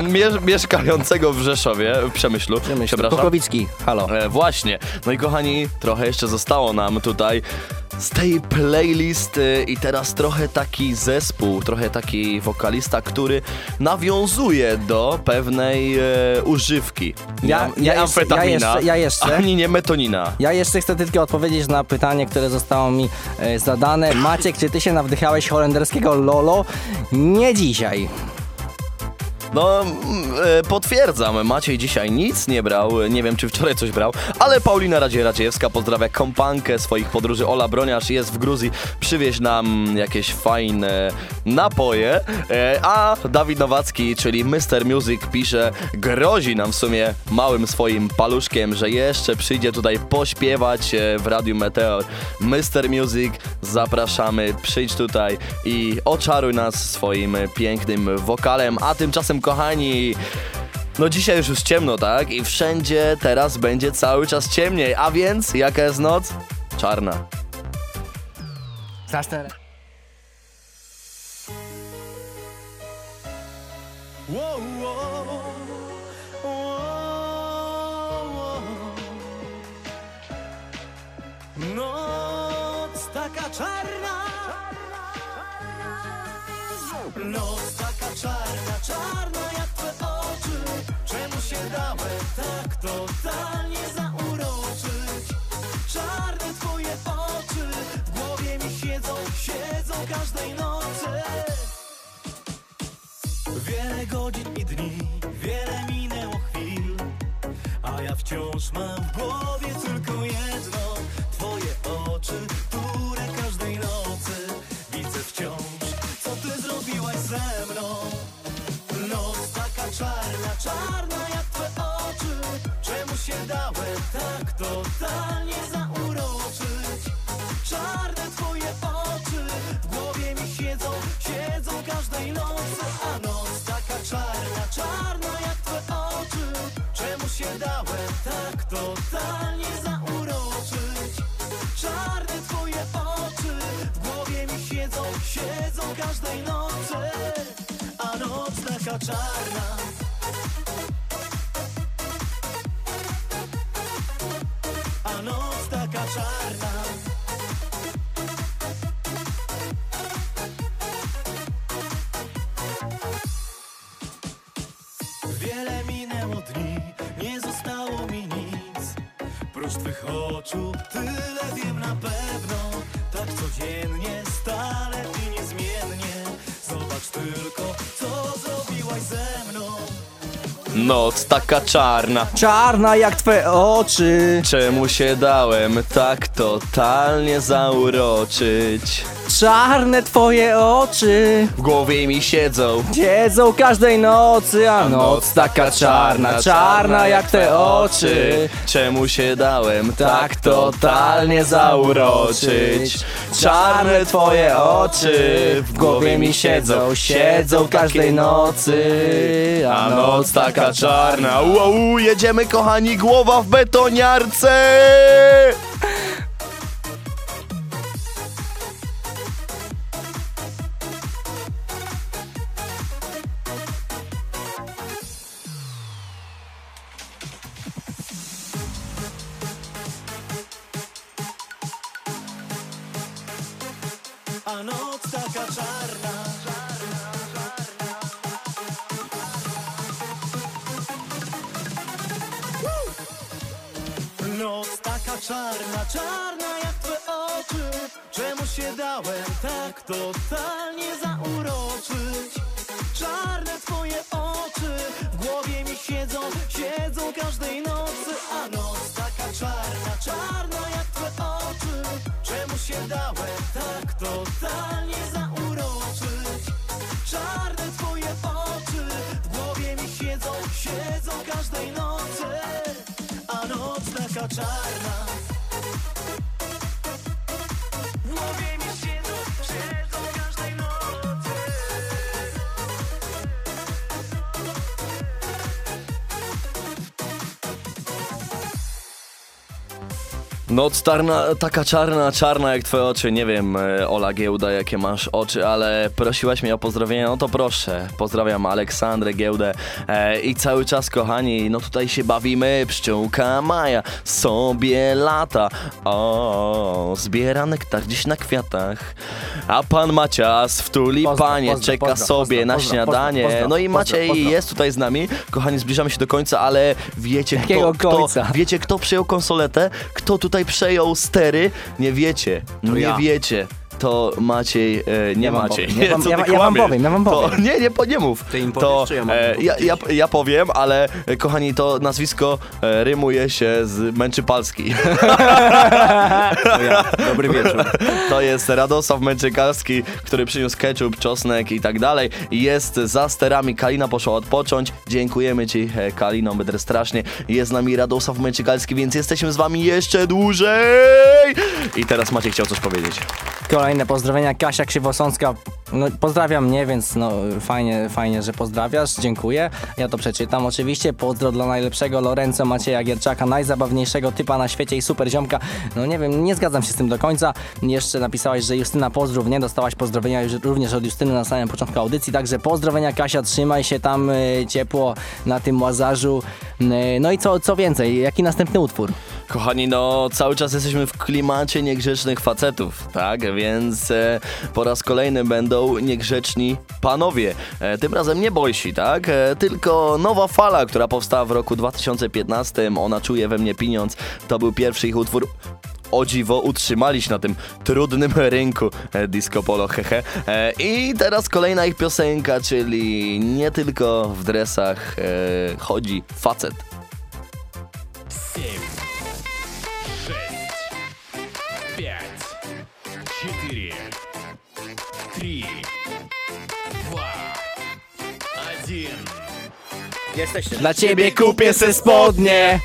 w Rzeszowie, w Przemyślu, przepraszam. Kokowicki, halo. E, właśnie. No i kochani, trochę jeszcze zostało nam tutaj z tej playlisty i teraz trochę taki zespół, trochę taki wokalista, który nawiązuje do pewnej e, używki. Ja- nie ja jeszcze- amfetamina, ja jeszcze- ja jeszcze. ani nie metonina. Ja jeszcze chcę tylko odpowiedzieć na pytanie, które zostało mi e, zadane. Maciek, czy ty się nawdychałeś holenderskiego Lolo? Nie dzisiaj. No, e, potwierdzam, Maciej dzisiaj nic nie brał, nie wiem czy wczoraj coś brał, ale Paulina Radziej-Radziejewska pozdrawia kompankę swoich podróży, Ola Broniarz jest w Gruzji, przywieź nam jakieś fajne napoje, e, a Dawid Nowacki, czyli Mr. Music pisze, grozi nam w sumie małym swoim paluszkiem, że jeszcze przyjdzie tutaj pośpiewać e, w Radiu Meteor. Mr. Music, zapraszamy, przyjdź tutaj i oczaruj nas swoim pięknym wokalem, a tymczasem kochani... No dzisiaj już już ciemno, tak? I wszędzie teraz będzie cały czas ciemniej, a więc jaka jest noc? Czarna. Znasz ten... Wow, wow, wow. Noc taka czarna Noc taka czarna, czarna jak twe oczy. Czemu się dałem tak totalnie zauroczyć? Czarne twoje oczy W głowie mi siedzą, siedzą każdej nocy. Wiele godzin i dni, wiele minęło chwil A ja wciąż mam w głowie tylko jedno tak totalnie zauroczyć Czarne twoje oczy. W głowie mi siedzą, siedzą każdej nocy A noc taka czarna, czarna jak twe oczy. Czemu się dałem tak totalnie zauroczyć Czarne twoje oczy? W głowie mi siedzą, siedzą każdej nocy A noc taka czarna Wiele minęło dni, nie zostało mi nic. Prócz twych oczu, tyle wiem na pewno Noc taka czarna. Czarna jak twoje oczy. Czemu się dałem tak totalnie zauroczyć? Czarne twoje oczy. W głowie mi siedzą. Siedzą każdej nocy, a noc taka czarna, czarna jak te oczy. Czemu się dałem tak totalnie zauroczyć? Czarne twoje oczy w głowie mi siedzą, siedzą każdej nocy, a noc taka czarna. Wow, jedziemy kochani, głowa w betoniarce! Noc czarna, taka czarna, czarna jak twoje oczy. Nie wiem, e, Ola Giełda, jakie masz oczy, ale prosiłaś mnie o pozdrowienie, no to proszę. Pozdrawiam Aleksandrę Giełdę e, i cały czas, kochani, no tutaj się bawimy. Pszczółka Maja sobie lata. O, zbiera nektar gdzieś na kwiatach. A pan Macias w tulipanie pozdro, czeka pozdro, sobie pozdro, na śniadanie. no i Maciej jest tutaj z nami. Kochani, zbliżamy się do końca, ale wiecie Jakiego kto, kto, końca? Wiecie, kto przejął konsoletę? Kto tutaj przejął stery? Nie wiecie. nie ja. wiecie. To Maciej, e, nie Ja wam Maciej. powiem, ja wam- co ja ty ja wam powiem, ja wam To, powiem. nie, nie, po- nie mów. Ty im to, powiesz, czy ja mam e, ja, ja, ja powiem, ale e, kochani, to nazwisko e, rymuje się z Męczypalski. Dobry wieczór. *laughs* To jest Radosław Męczykalski, który przyniósł ketchup, czosnek i tak dalej. Jest za sterami, Kalina poszła odpocząć. Dziękujemy Ci, e, Kalino, będę strasznie. Jest z nami Radosław Męczykalski, więc jesteśmy z Wami jeszcze dłużej. I teraz Maciej chciał coś powiedzieć. Kolejne pozdrowienia, Kasia Krzywosącka. No, pozdrawiam mnie, więc no fajnie, fajnie, że pozdrawiasz, dziękuję. Ja to przeczytam oczywiście. Pozdro dla najlepszego Lorenzo Macieja Gierczaka, najzabawniejszego typa na świecie i super ziomka. No nie wiem, nie zgadzam się z tym do końca. Jeszcze napisałaś, że Justyna pozdrów, nie? Dostałaś pozdrowienia już również od Justyny na samym początku audycji, także pozdrowienia Kasia, trzymaj się tam y, ciepło na tym łazarzu. Y, no i co, co więcej, jaki następny utwór? Kochani, no cały czas jesteśmy w klimacie niegrzecznych facetów, tak? Więc e, po raz kolejny będą niegrzeczni panowie. E, tym razem nie bojsi, tak? E, tylko nowa fala, która powstała w roku 2015, ona czuje we mnie pieniądz. To był pierwszy ich utwór o dziwo utrzymali się na tym trudnym *laughs* rynku e, disco polo, hehe. E, I teraz kolejna ich piosenka, czyli nie tylko w dresach e, chodzi facet. Jesteście. Dla ciebie kupię se spodnie.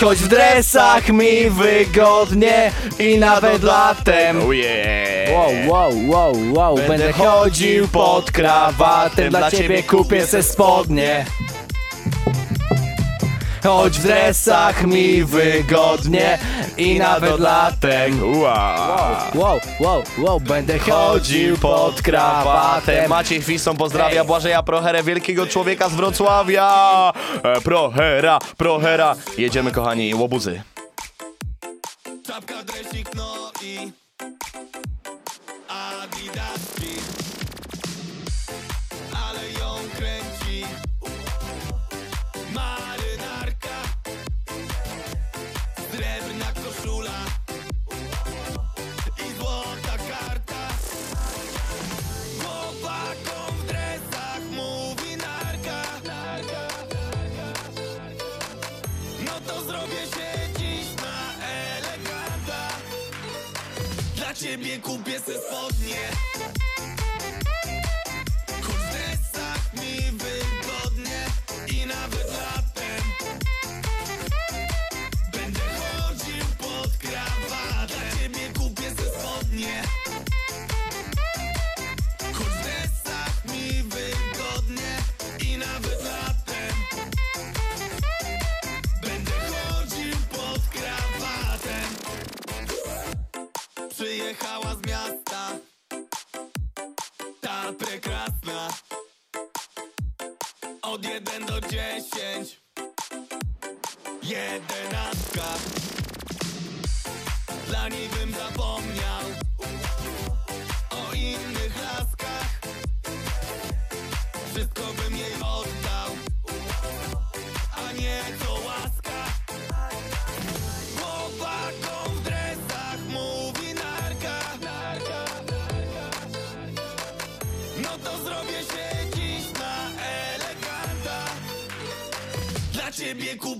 Choć w dresach mi wygodnie I nawet latem. Oh yeah. Wow, wow, wow, wow. Będę chodził pod krawatem. Dla ciebie kupię se spodnie Choć w dresach mi wygodnie I nawet latem Wow. Wow, wow, wow Będę chodził pod krawatem Maciej Chwistą pozdrawia Błażeja Procherę, wielkiego człowieka z Wrocławia. E, Prochera, Prochera. Jedziemy kochani, łobuzy. Czapka, dresik, no i Adidaski Dla ciebie kupię Jedenastka Dla niej bym zapomniał O innych laskach. Wszystko bym jej oddał A nie to łaska. Chłopakom w dresach mówi narka. No to zrobię się dziś na eleganta. Dla ciebie kupię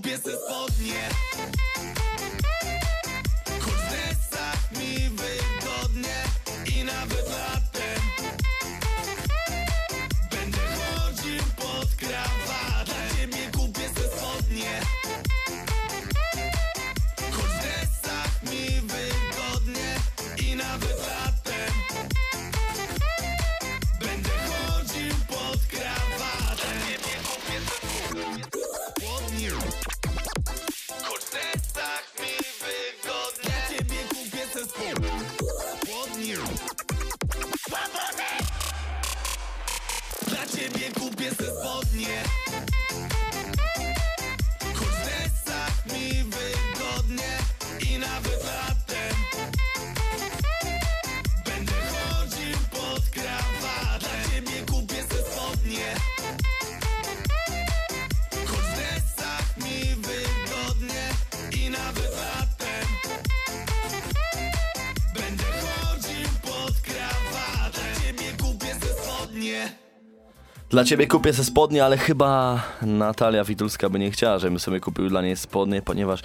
Dla ciebie kupię se spodnie, ale chyba Natalia Witulska by nie chciała, żebym sobie kupił dla niej spodnie, ponieważ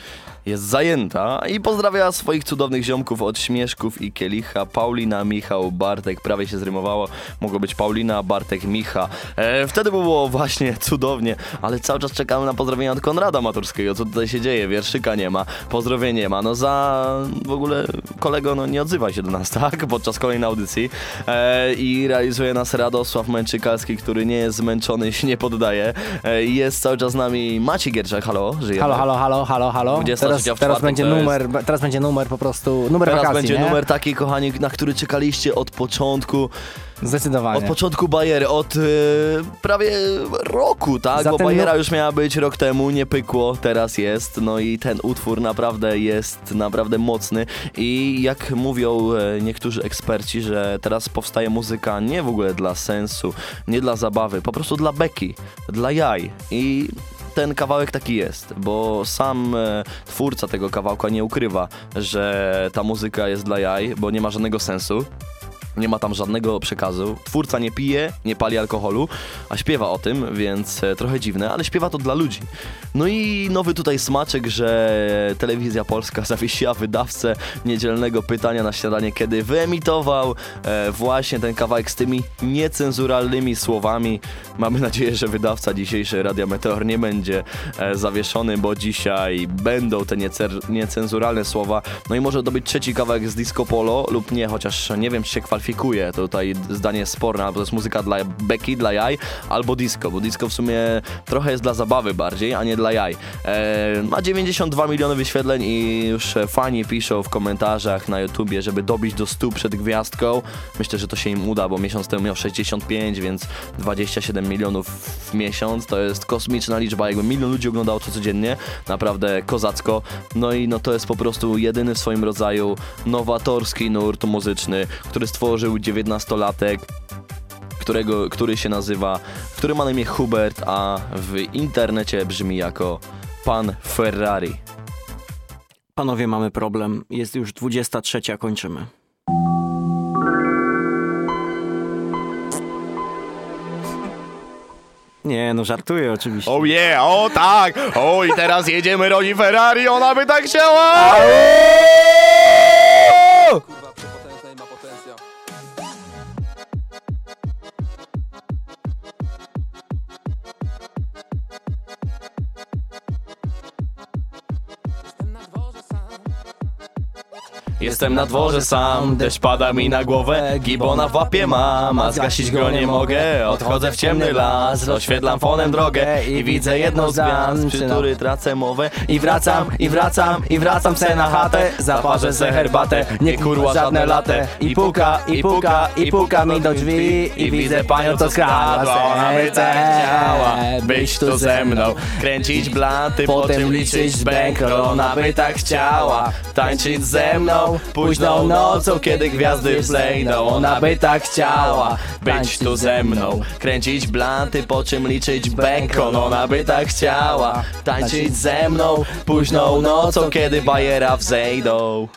jest zajęta i pozdrawia swoich cudownych ziomków od Śmieszków i Kielicha, Paulina, Michał, Bartek, prawie się zrymowało, mogło być Paulina, Bartek, Micha. E, wtedy było właśnie cudownie, ale cały czas czekamy na pozdrowienia od Konrada Maturskiego, co tutaj się dzieje, wierszyka nie ma, pozdrowień nie ma, no za w ogóle kolego, no nie odzywaj się do nas, *laughs* tak, podczas kolejnej audycji. E, i realizuje nas Radosław Męczykalski, który nie jest zmęczony, się nie poddaje. E, jest cały czas z nami Maciej Gierczak, halo, żyjemy. Halo, halo, halo, halo, halo. 23 Teraz, teraz będzie jest- numer, teraz będzie numer po prostu, numer Teraz wakacji, będzie nie? numer taki, kochani, na który czekaliście od początku. Zdecydowanie. Od początku Bajery, od e, prawie roku, tak? Bo Bajera no- już miała być rok temu, nie pykło, teraz jest. No i ten utwór naprawdę jest naprawdę mocny. I jak mówią e, niektórzy eksperci, że teraz powstaje muzyka nie w ogóle dla sensu, nie dla zabawy, po prostu dla beki, dla jaj. I ten kawałek taki jest, bo sam e, twórca tego kawałka nie ukrywa, że ta muzyka jest dla jaj, bo nie ma żadnego sensu. Nie ma tam żadnego przekazu. Twórca nie pije, nie pali alkoholu, a śpiewa o tym, więc e, trochę dziwne, ale śpiewa to dla ludzi. No i nowy tutaj smaczek, że telewizja polska *laughs* zawiesiła wydawcę niedzielnego pytania na śniadanie, kiedy wyemitował e, właśnie ten kawałek z tymi niecenzuralnymi słowami. Mamy nadzieję, że wydawca dzisiejszy Radia Meteor nie będzie e, zawieszony, bo dzisiaj będą te niecenzuralne słowa. No i może to być trzeci kawałek z Disco Polo lub nie, chociaż nie wiem, czy się kwalifikuje weryfikuje. Tutaj zdanie jest sporne, albo to jest muzyka dla beki, dla jaj, albo disco, bo disco w sumie trochę jest dla zabawy bardziej, a nie dla jaj. E, ma 92 miliony wyświetleń i już fani piszą w komentarzach na YouTubie, żeby dobić do 100 przed gwiazdką. Myślę, że to się im uda, bo miesiąc temu miał 65, więc 27 milionów w miesiąc to jest kosmiczna liczba. Jakby milion ludzi oglądało to codziennie, naprawdę kozacko. No i no to jest po prostu jedyny w swoim rodzaju nowatorski nurt muzyczny, który stworzył 19-latek którego, który się nazywa, który ma na imię Hubert, a w internecie brzmi jako Pan Ferrari. Panowie, mamy problem. Jest już 23, kończymy. Nie, no żartuję oczywiście. Oh yeah, o tak! O i teraz jedziemy Roni Ferrari, ona by tak chciała! Jestem na dworze sam, deszcz pada mi na głowę Gibona w łapie mam, a zgasić go nie mogę. Odchodzę w ciemny las, oświetlam fonem drogę I widzę jedną z gwiazd, przy której tracę mowę. I wracam, i wracam, i wracam se na chatę. Zaparzę se herbatę, nie kurła żadne latę I puka, i puka, i puka mi do drzwi. I widzę panią, co skradła. Ona by chciała być tu ze mną. Kręcić blanty, potem liczyć bankroll Ona by tak chciała tańczyć ze mną Późną nocą, kiedy gwiazdy wzejdą Ona by tak chciała być tu ze mną. Kręcić blanty, po czym liczyć bacon Ona by tak chciała tańczyć ze mną. Późną nocą, kiedy bajera wzejdą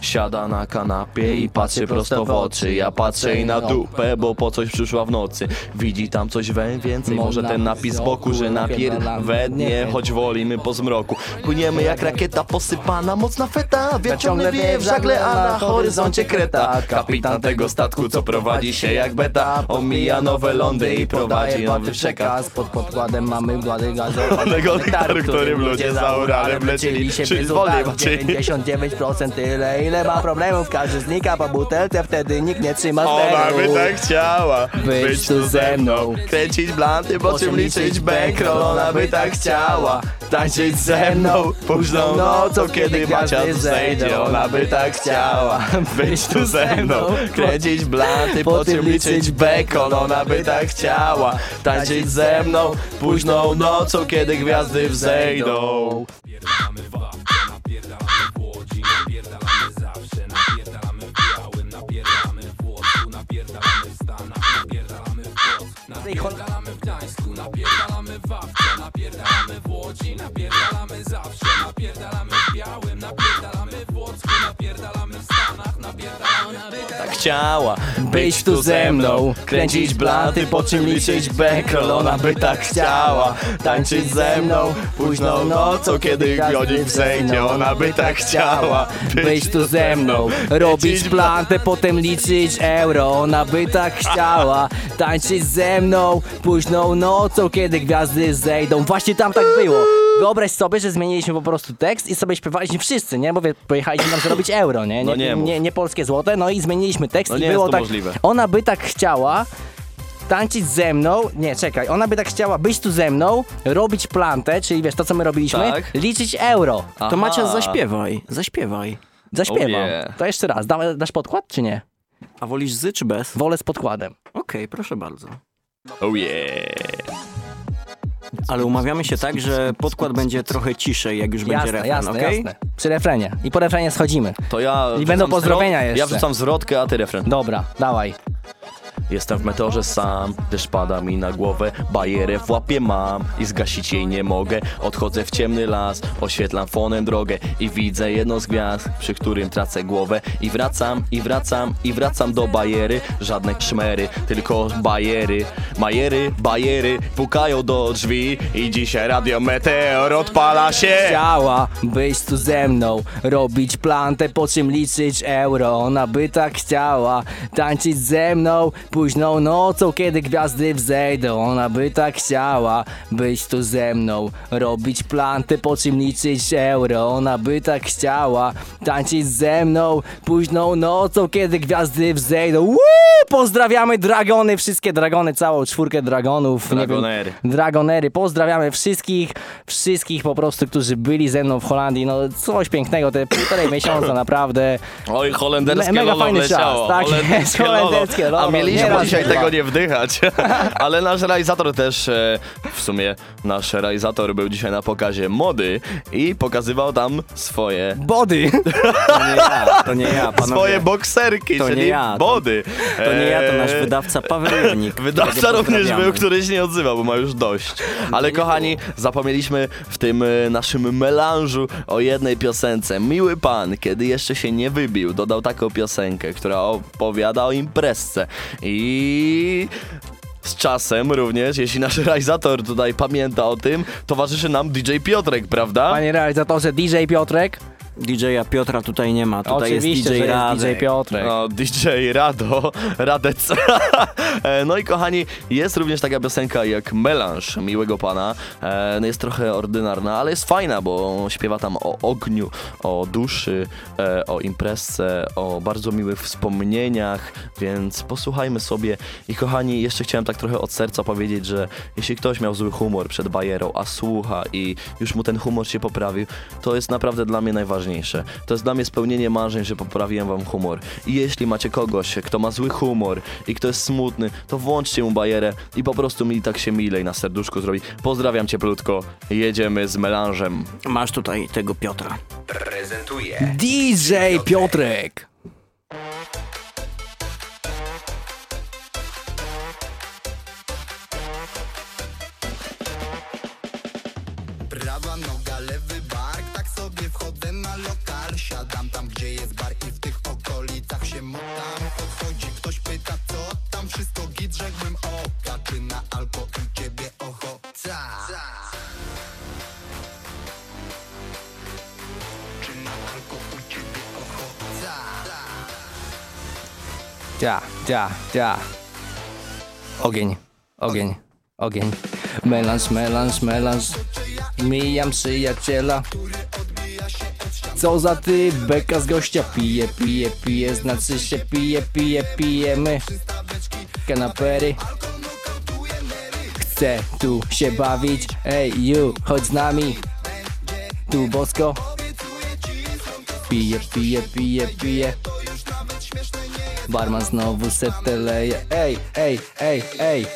Siada na kanapie i patrzy prosto w oczy. Ja patrzę jej na dupę, bo po coś przyszła w nocy. Widzi tam coś we więcej, może ten napis z boku Że napierdwednie, choć wolimy po zmroku. Płyniemy jak rakieta posypana, mocna feta. Ciągle wieje w żagle, a na horyzoncie kreta. Kapitan tego statku, co prowadzi się jak beta. Omija nowe lądy i prowadzi nowy przekaz. Pod podkładem mamy głady gazowe. *laughs* Onego nektaru, którym ludzie za Uralem lecieli. Się Czyli bez wolniej utarów, macieli 99% tyle ile ma problemów Każdy znika po butelce, wtedy nikt nie trzyma Ona by tak chciała Być tu ze mną. Kręcić blanty, po czym liczyć bankroll Ona by tak chciała tańczyć ze mną Późną nocą, kiedy Macia zejdzie Ona by tak chciała być tu ze mną. Kręcić blanty, po czym liczyć bacon Ona by tak chciała tańczyć ze mną Późną nocą, kiedy gwiazdy wzejdą Napierdalamy w Gdańsku, napierdalamy w Wawce, napierdalamy w Łodzi, napierdalamy zawsze, napierdalamy w Białym, napierdalamy chciała być tu ze mną. Kręcić blanty, po czym liczyć bankroll Ona by tak chciała tańczyć ze mną. Późną nocą, kiedy godzin wzejdzie Ona by tak chciała Być tu ze mną, robić plantę, potem liczyć euro Ona by tak chciała tańczyć ze mną. Późną nocą, kiedy gwiazdy zejdą. Właśnie tam tak było Wyobraź sobie, że zmieniliśmy po prostu tekst i sobie śpiewaliśmy wszyscy, nie? Bo wie- pojechaliśmy tam zrobić euro, nie? No nie nie, nie polskie złote, no i zmieniliśmy tekst No i nie było jest to tak możliwe. Ona by tak chciała tańczyć ze mną, nie, czekaj, ona by tak chciała być tu ze mną, robić plantę, czyli wiesz, to co my robiliśmy, Tak. liczyć euro. To Macia, zaśpiewaj, zaśpiewaj. Zaśpiewam. Oh yeah. To jeszcze raz. Da, dasz podkład, czy nie? A wolisz z czy bez? Wolę z podkładem. Okej, proszę bardzo. Oh yeah Ale umawiamy się tak, że podkład będzie trochę ciszej, jak już będzie Jasne, refren, jasne, okej? jasne. Przy refrenie. I po refrenie schodzimy. To ja I będą pozdrowienia zwrot- jeszcze. Ja wrzucam zwrotkę, a ty refren Dobra, dawaj Jestem w meteorze sam, deszcz pada mi na głowę. Bajerę w łapie mam i zgasić jej nie mogę. Odchodzę w ciemny las, oświetlam fonem drogę I widzę jedną z gwiazd, przy którym tracę głowę. I wracam, i wracam, i wracam do bajery. Żadne szmery, tylko bajery. Majery, bajery pukają do drzwi i dzisiaj Radio Meteor odpala się. Chciała być tu ze mną, robić plantę, po czym liczyć euro. Ona by tak chciała tańczyć ze mną późną nocą, kiedy gwiazdy wzejdą. Ona by tak chciała być tu ze mną, robić plantę, po czym liczyć euro. Ona by tak chciała tańczyć ze mną późną nocą, kiedy gwiazdy wzejdą. Woo! Pozdrawiamy dragony, wszystkie dragony, całą czwórkę dragonów. wiem, Dragonery. Dragonery. Pozdrawiamy wszystkich, wszystkich po prostu, którzy byli ze mną w Holandii. No coś pięknego, te półtorej miesiąca naprawdę. Oj, holenderskie Me- mega fajny wleciało. czas, tak holenderskie holenderskie lolo. A mieliśmy Nieraz dzisiaj tego nie wdychać. *laughs* Ale nasz realizator też, e, w sumie nasz realizator był dzisiaj na pokazie mody i pokazywał tam swoje... Body! *laughs* To nie ja, to nie ja, panowie. Swoje bokserki, To nie czyli ja, to- body. To nie ja, to nasz E, wydawca Paweł Jernik. Wydawca którego również pozdrawiamy. był, który się nie odzywał, bo ma już dość. Ale kochani, zapomnieliśmy w tym e, naszym melanżu o jednej piosence. Miły pan, kiedy jeszcze się nie wybił, dodał taką piosenkę, która opowiada o imprezce. I z czasem również, jeśli nasz realizator tutaj pamięta o tym, towarzyszy nam DJ Piotrek, prawda? Panie realizatorze, DJ Piotrek. DJ-a Piotra tutaj nie ma, tutaj Oczywiście, jest DJ jest Radek. DJ Piotrek. No, DJ Rado, Radec. *laughs* E, no i kochani, jest również taka piosenka jak Melanż Miłego Pana. E, no jest trochę ordynarna, ale jest fajna, bo śpiewa tam o ogniu, o duszy, e, o imprezce, o bardzo miłych wspomnieniach, więc posłuchajmy sobie. I kochani, jeszcze chciałem tak trochę od serca powiedzieć, że jeśli ktoś miał zły humor przed bajerą, a słucha i już mu ten humor się poprawił, to jest naprawdę dla mnie najważniejsze. To jest dla mnie spełnienie marzeń, że poprawiłem wam humor. I jeśli macie kogoś, kto ma zły humor i kto jest smutny, to włączcie mu bajerę i po prostu mi tak się milej na serduszku zrobi. Pozdrawiam cieplutko, jedziemy z melanżem. Masz tutaj tego Piotra. Prezentuje DJ Piotrek. Ja, ja. Ogień, ogień, ogień. Melanż, melanż, melanż. Mijam przyjaciela. Co za ty, beka z gościa pije, pije, pije, znaczy się pije, pije, pijemy. Kanapery. Chcę tu się bawić, ej you, chodź z nami. Tu bosko. Pije, pije, pije, pije. Barman znowu setę leje, ej, ej, ej, ej.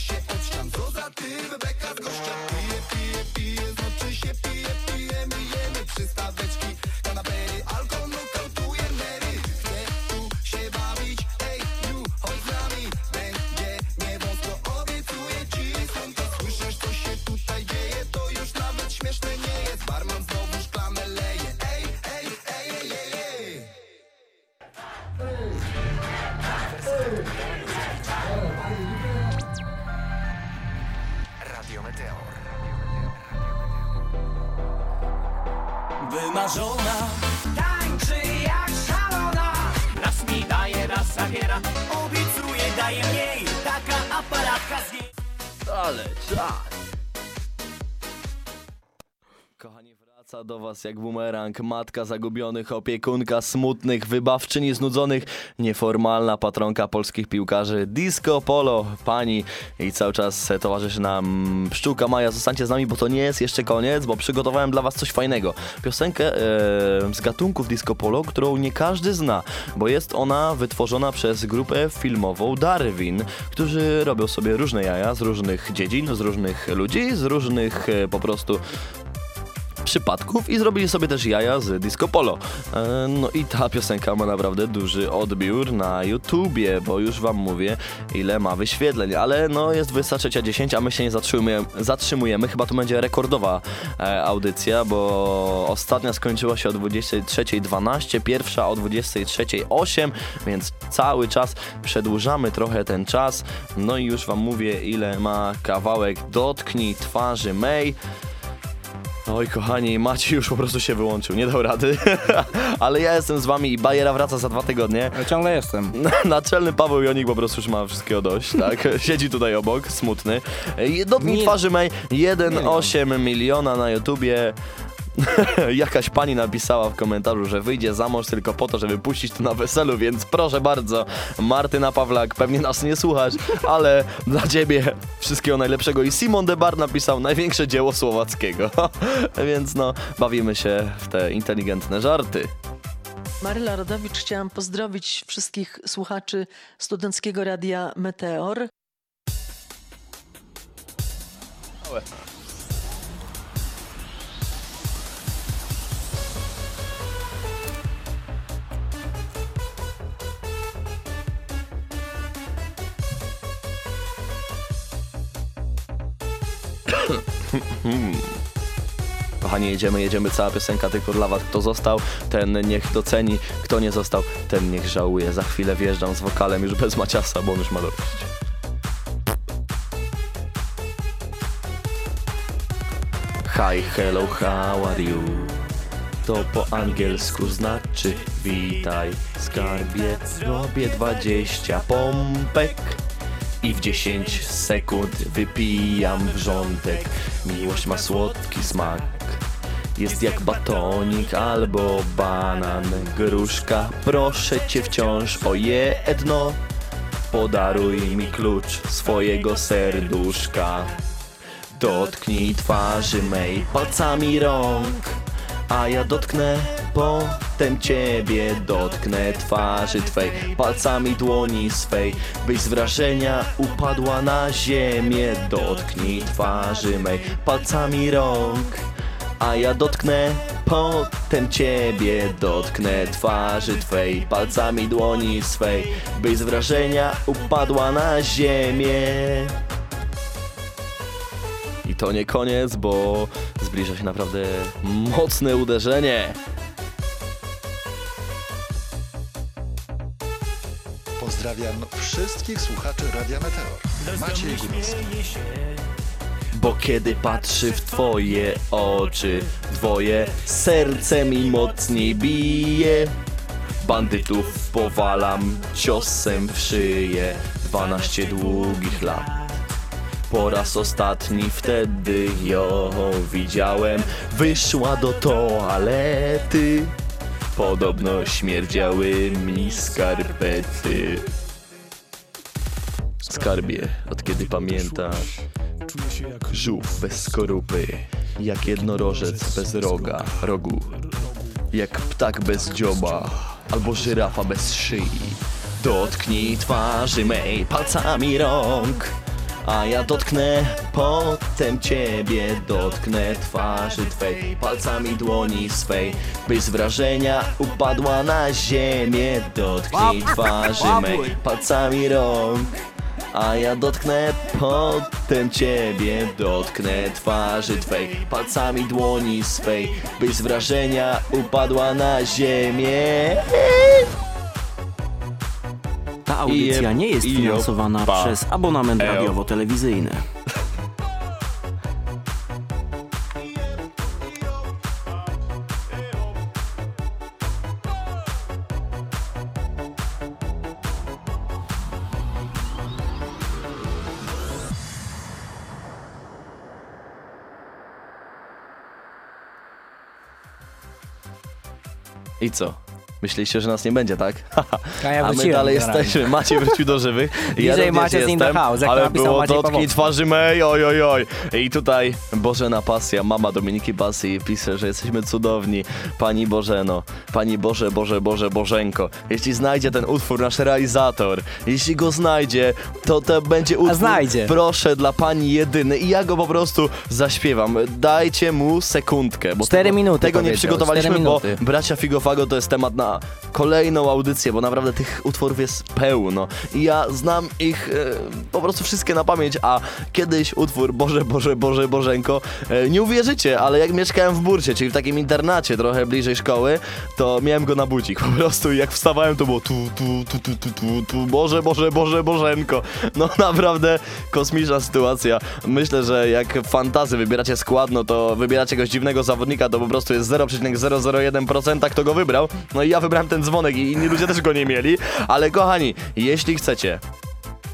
się od ścian Co za ty, Rebeka z gościa. Was jak bumerang, matka zagubionych, opiekunka smutnych, wybawczyni znudzonych, nieformalna patronka polskich piłkarzy, disco polo, pani i cały czas towarzyszy nam Pszczółka Maja. Zostańcie z nami, bo to nie jest jeszcze koniec, bo przygotowałem dla was coś fajnego. Piosenkę e, z gatunków disco polo, którą nie każdy zna, bo jest ona wytworzona przez grupę filmową Darwin, którzy robią sobie różne jaja z różnych dziedzin, z różnych ludzi, z różnych e, po prostu przypadków i zrobili sobie też jaja z disco polo. E, No i ta piosenka ma naprawdę duży odbiór na YouTubie, bo już wam mówię ile ma wyświetleń, ale no jest 23.10, a my się nie zatrzymujemy, zatrzymujemy. chyba to będzie rekordowa e, audycja, bo ostatnia skończyła się o 23.12, pierwsza o 23.08, więc cały czas przedłużamy trochę ten czas. No i już wam mówię ile ma kawałek Dotknij twarzy May. Oj, kochani, Maciej już po prostu się wyłączył, nie dał rady. *laughs* Ale ja jestem z wami i Bajera wraca za dwa tygodnie. Ciągle jestem. *laughs* Naczelny Paweł Jonik po prostu już ma wszystkiego dość, tak? *laughs* Siedzi tutaj obok, smutny. I Dotknij Nie- twarzy May 1,8 miliona na YouTubie. *laughs* Jakaś pani napisała w komentarzu, że wyjdzie za mąż tylko po to, żeby puścić to na weselu, więc proszę bardzo, Martyna Pawlak, pewnie nas nie słuchasz, ale *laughs* dla ciebie wszystkiego najlepszego. I Simon Debar napisał największe dzieło Słowackiego, *laughs* więc no, bawimy się w te inteligentne żarty. Maryla Rodowicz, chciałam pozdrowić wszystkich słuchaczy Studenckiego Radia Meteor. *laughs* Kochani, jedziemy, jedziemy, cała piosenka tylko dla was. Kto został, ten niech doceni, kto nie został, ten niech żałuje. Za chwilę wjeżdżam z wokalem już bez Maciasa, bo on już ma dość. Hi, hello, how are you? To po angielsku znaczy witaj skarbie Robię 20 pompek i w 10 sekund wypijam wrzątek. Miłość ma słodki smak. Jest jak batonik albo banan. Gruszka, proszę cię wciąż o jedno. Podaruj mi klucz swojego serduszka. Dotknij twarzy mej palcami rąk A ja dotknę potem ciebie Dotknę twarzy twej palcami dłoni swej Byś z wrażenia upadła na ziemię. Dotknij twarzy mej palcami rąk a ja dotknę potem ciebie Dotknę twarzy twej palcami dłoni swej Byś z wrażenia upadła na ziemię. I to nie koniec, bo zbliża się naprawdę mocne uderzenie Pozdrawiam wszystkich słuchaczy Radia Meteor. Maciej Górski. Bo kiedy patrzy w twoje oczy Twoje serce mi mocniej bije. Bandytów powalam ciosem w szyję. 12 długich lat. Po raz ostatni wtedy ją widziałem. Wyszła do toalety. Podobno śmierdziały mi skarpety Skarbie, od kiedy pamiętasz? Żółw bez skorupy Jak jednorożec bez roga, rogu. Jak ptak bez dzioba Albo żyrafa bez szyi. Dotknij twarzy mej palcami rąk a ja dotknę potem ciebie Dotknę twarzy twej palcami dłoni swej. Byś z wrażenia upadła na ziemię Dotknij twarzy mej palcami rąk a ja dotknę potem ciebie Dotknę twarzy twej palcami dłoni swej Byś z wrażenia upadła na ziemię. Ta audycja nie jest finansowana przez abonament radiowo-telewizyjny. I co? Myśleliście, że nas nie będzie, tak? A ja *laughs* A my dalej jesteśmy. Macie wrócił do żywych. DJ również Maciek in the jestem, house, ale było dotknij twarzy mej, oj, oj, oj. I tutaj Bożena Pasja, mama Dominiki Pasji pisze, że jesteśmy cudowni. Pani Bożeno, Pani Boże, Boże, Boże, Bożenko. Jeśli znajdzie ten utwór nasz realizator, jeśli go znajdzie, to to będzie utwór, znajdzie. proszę, dla Pani jedyny. I ja go po prostu zaśpiewam. Dajcie mu sekundkę. Bo Cztery tego, minuty Tego nie przygotowaliśmy, bo. Bracia Figofago to jest temat na kolejną audycję, bo naprawdę tych utworów jest pełno. I ja znam ich e, po prostu wszystkie na pamięć, a kiedyś utwór Boże, Boże, Boże, Bożenko, e, nie uwierzycie, ale jak mieszkałem w Burcie, czyli w takim internacie trochę bliżej szkoły, to miałem go na budzik po prostu i jak wstawałem to było tu, tu, tu, tu, tu, tu, tu, Boże, Boże, Boże, Bożenko. No *laughs* naprawdę kosmiczna sytuacja. Myślę, że jak fantazy wybieracie skład, no to wybieracie jakiegoś dziwnego zawodnika, to po prostu jest 0,001% kto go wybrał. No i ja wybrałem ten dzwonek i inni ludzie też go nie mieli. Ale kochani, jeśli chcecie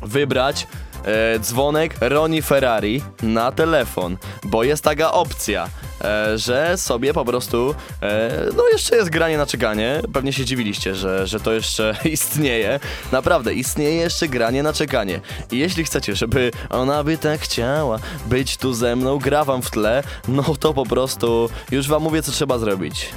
wybrać e, dzwonek Roni Ferrari na telefon, bo jest taka opcja, e, że sobie po prostu, e, no jeszcze jest granie na czekanie, pewnie się dziwiliście, że, że to jeszcze *laughs* istnieje, naprawdę istnieje jeszcze granie na czekanie i jeśli chcecie, żeby ona by tak chciała być tu ze mną, gra wam w tle, no to po prostu już wam mówię co trzeba zrobić.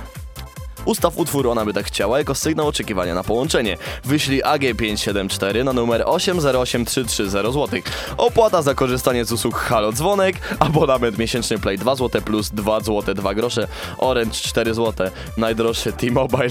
Ustaw utwór Ona by tak chciała jako sygnał oczekiwania na połączenie. Wyślij AG574 na numer 808330 zł. Opłata za korzystanie z usług Halo Dzwonek, abonament miesięczny Play 2 zł plus 2 zł 2 grosze, Orange 4 zł, najdroższy T-Mobile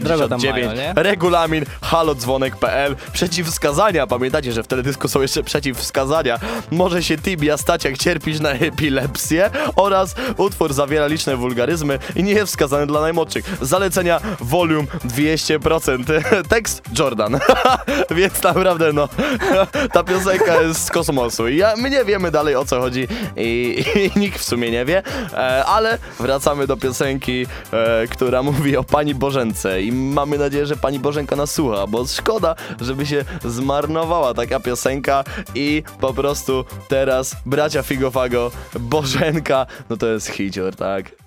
Drogo tam 4,99, mają, nie? regulamin halodzwonek.pl, przeciwwskazania, pamiętacie, że w teledysku są jeszcze przeciwwskazania, może się tibia stać jak cierpisz na epilepsję oraz utwór zawiera liczne wulgaryzmy i nie jest wskazany dla najmłodszych. Zalecenia volume 200%. *laughs* Tekst Jordan. *laughs* Więc naprawdę no, *laughs* ta piosenka jest z kosmosu. I ja, my nie wiemy dalej o co chodzi i, i nikt w sumie nie wie, e, ale wracamy do piosenki, e, która mówi o Pani Bożence i mamy nadzieję, że Pani Bożenka nas słucha, bo szkoda, żeby się zmarnowała taka piosenka i po prostu teraz bracia Figofago, Bożenka, no to jest hicior, tak?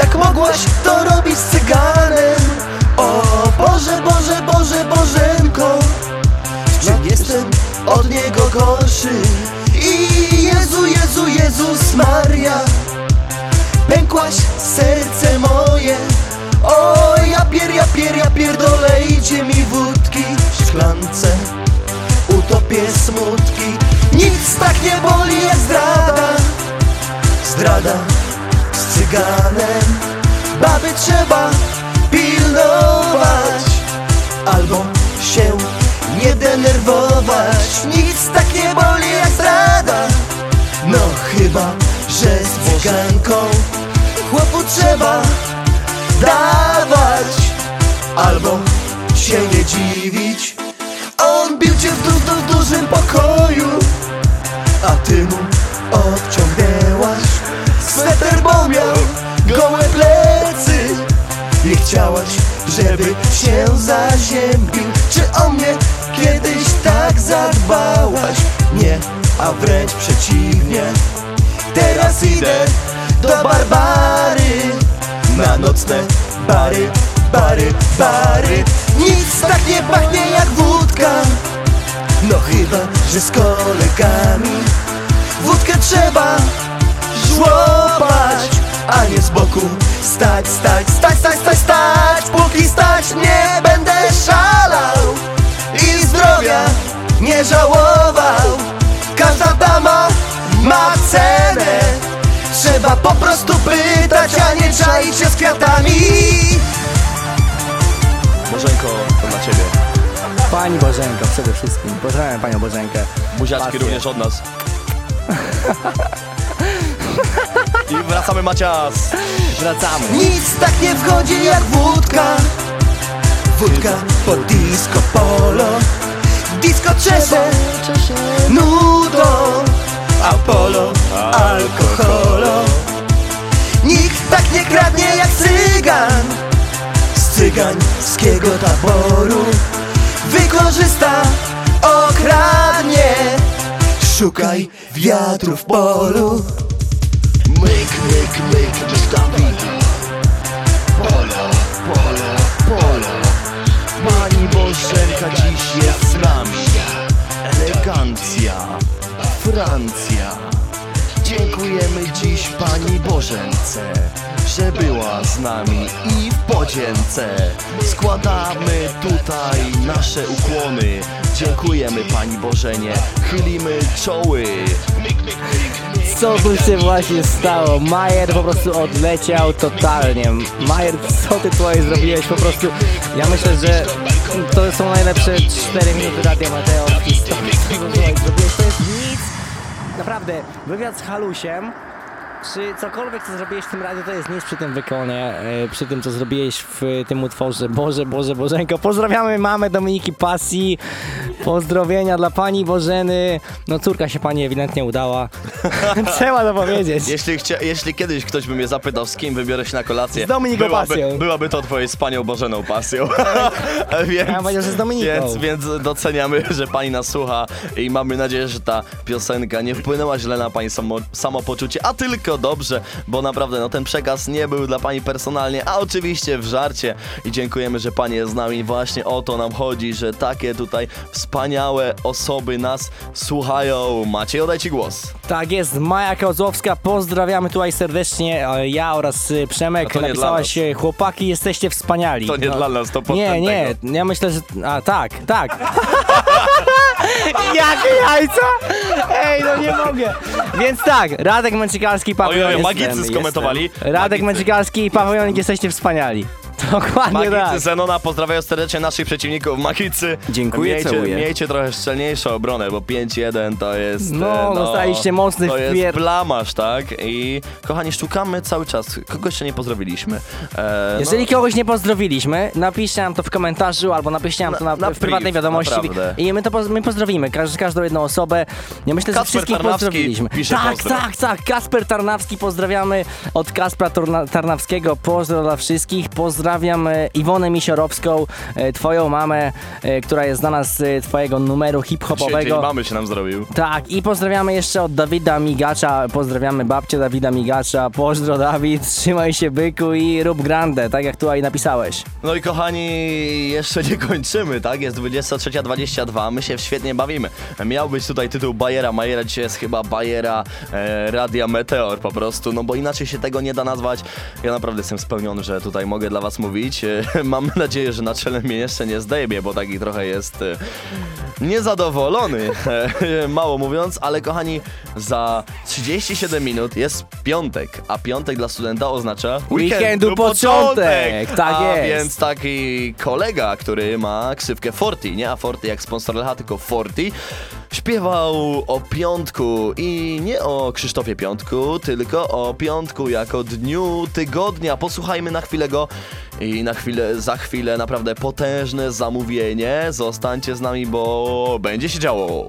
Jak mogłaś to robić z cyganem? O Boże, Boże, Boże, Bożenko Czy jestem od niego gorszy? I Jezu, Jezu, Jezus Maria Pękłaś serce moje. O ja pier, ja pier, ja pierdolejcie mi wódki w szklance Utopię smutki. Nic tak nie boli jak zdrada Zdrada cyganem Baby trzeba pilnować Albo się nie denerwować. Nic tak nie boli jak zdrada. No chyba, że z cyganką Chłopu trzeba dawać Albo się nie dziwić. On bił cię w, du w dużym pokoju A ty mu odciągnęłaś Sweter, bo miał gołe plecy I chciałaś, żeby się zaziębił. Czy o mnie kiedyś tak zadbałaś? Nie, a wręcz przeciwnie. Teraz idę do Barbary Na nocne bary, bary, bary. Nic tak nie pachnie jak wódka. No chyba, że z kolegami. Wódkę trzeba żłopać A nie z boku stać, stać, stać, stać, stać, stać Póki stać nie będę szalał I zdrowia nie żałował Każda dama ma cenę Trzeba po prostu pytać, a nie czaić się z kwiatami Bożenko, to dla ciebie. Pani Bożenko przede wszystkim. Pozdrawiam Panią Bożenkę. Buziaczki Pasję. również od nas. *laughs* I wracamy Macias. Wracamy. Nic tak nie wchodzi jak wódka. Wódka po disco polo. Disco czesze, nudo, Apollo, alkoholo. Nikt tak nie kradnie jak cygan. Z cygańskiego taboru wykorzysta, okradnie. Szukaj wiatru w polu. Myk, myk, myk, Dawid Polo, polo, polo Pani Bożenka dziś jest z nami. Elegancja, Francja. Dziękujemy dziś Pani Bożence Że była z nami i w podzięce. Składamy tutaj nasze ukłony. Dziękujemy Pani Bożenie. Chylimy czoły Co tu się właśnie stało? Majer po prostu odleciał totalnie. Majer, co ty tutaj zrobiłeś? Po prostu, ja myślę, że to są najlepsze 4 minuty Radia Mateo w historii. To jest nic. Naprawdę, wywiad z Halusiem, czy cokolwiek co zrobiłeś w tym radiu, to jest nic przy tym wykonie, e, przy tym co zrobiłeś w tym utworze. Boże, Boże, Bożenko. Pozdrawiamy mamę Dominiki Pasji. Pozdrowienia dla pani Bożeny. No córka się pani ewidentnie udała. *laughs* Trzeba to powiedzieć. Jeśli, chcia, jeśli kiedyś ktoś by mnie zapytał, z kim wybiorę się na kolację, Z Dominiką byłaby, Pasją. byłaby to odpowiedź z panią Bożeną Pasją. *laughs* więc, Ja powiedział, że z Dominiką. Więc, więc doceniamy, że pani nas słucha i mamy nadzieję, że ta piosenka nie wpłynęła źle na pani samo, samopoczucie, a tylko dobrze, bo naprawdę no, ten przekaz nie był dla pani personalnie, a oczywiście w żarcie i dziękujemy, że pani jest z nami. Właśnie o to nam chodzi, że takie tutaj wspaniałe osoby nas słuchają. Maciej, oddaj ci głos. Tak jest, Maja Kozłowska, pozdrawiamy tutaj serdecznie, e, ja oraz e, Przemek, to nie napisałaś dla e, chłopaki, jesteście wspaniali. To nie No, dla nas, to Nie, nie, ja myślę, że, a tak, tak. *laughs* *laughs* Jakie jajca? Ej, no nie mogę. Więc tak, Radek Męczykalski, Paweł Oj, oj, jestem, magicy skomentowali. jestem. Radek Męczykalski i Paweł Jonik, jesteście wspaniali. Dokładnie Magicy tak. Zenona pozdrawiają serdecznie naszych przeciwników. Magicy, Dziękuję, miejcie, całuję. miejcie trochę szczelniejszą obronę, bo 5-1 to jest... No, e, dostaliście mocny To jest wpier- blamasz, tak? I kochani, szukamy cały czas. Kogo jeszcze nie pozdrowiliśmy? E, Jeżeli kogoś nie pozdrowiliśmy, napiszcie nam to w komentarzu albo napiszcie nam to na, na w prywatnej priv, wiadomości naprawdę. i my to poz- my pozdrowimy, każ, każdą jedną osobę. Ja myślę, że Kacper wszystkich Tarnawski pozdrowiliśmy. pisze Tak, pozdro. tak, tak. Kasper Tarnawski, pozdrawiamy od Kaspra Tarnawskiego. Pozdro dla wszystkich. Pozdrawiam e, Iwonę Misiorowską, e, twoją mamę, e, która jest znana z twojego numeru hip-hopowego. mamy się nam zrobił. Tak, i pozdrawiamy jeszcze od Dawida Migacza, pozdrawiamy babcię Dawida Migacza, pozdro Dawid, trzymaj się byku i rób grande, tak jak tutaj napisałeś. No i kochani, jeszcze nie kończymy, tak? Jest 23.22, my się świetnie bawimy. Miał być tutaj tytuł Bajera Majera, dzisiaj jest chyba Bajera e, Radia Meteor po prostu, no bo inaczej się tego nie da nazwać. Ja naprawdę jestem spełniony, że tutaj mogę dla was mówić. E, *laughs* mam nadzieję, że na czele mnie jeszcze nie zdejmie, bo taki trochę jest e, niezadowolony, e, *laughs* mało mówiąc, ale kochani, za 37 minut jest piątek, a piątek dla studenta oznacza Weekendu początek, tak a jest. więc taki kolega, który ma ksywkę Forti, nie a Forti jak sponsor Lecha, tylko Forti, śpiewał o piątku i nie o Krzysztofie Piątku, tylko o piątku jako dniu tygodnia. Posłuchajmy na chwilę go i na chwilę, za chwilę naprawdę potężne zamówienie. Zostańcie z nami, bo będzie się działo.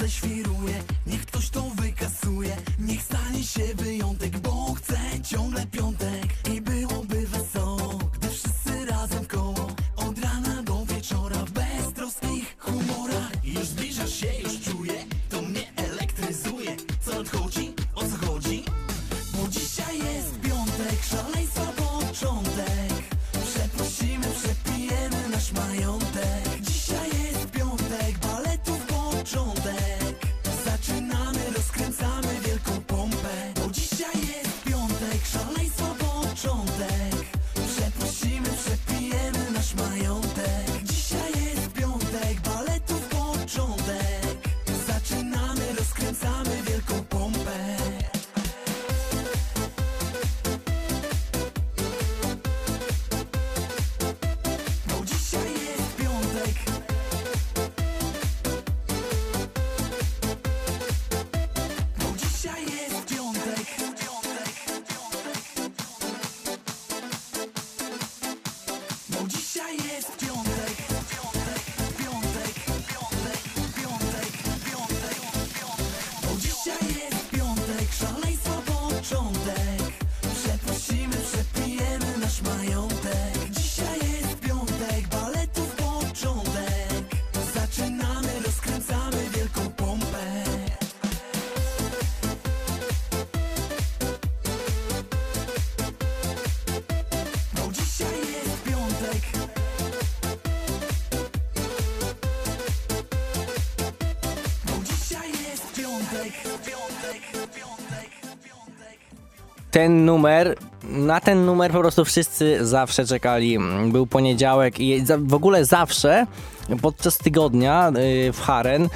Chyba zeświruję, ten numer, na ten numer po prostu wszyscy zawsze czekali. Był poniedziałek i w ogóle zawsze podczas tygodnia y, w Haren, y,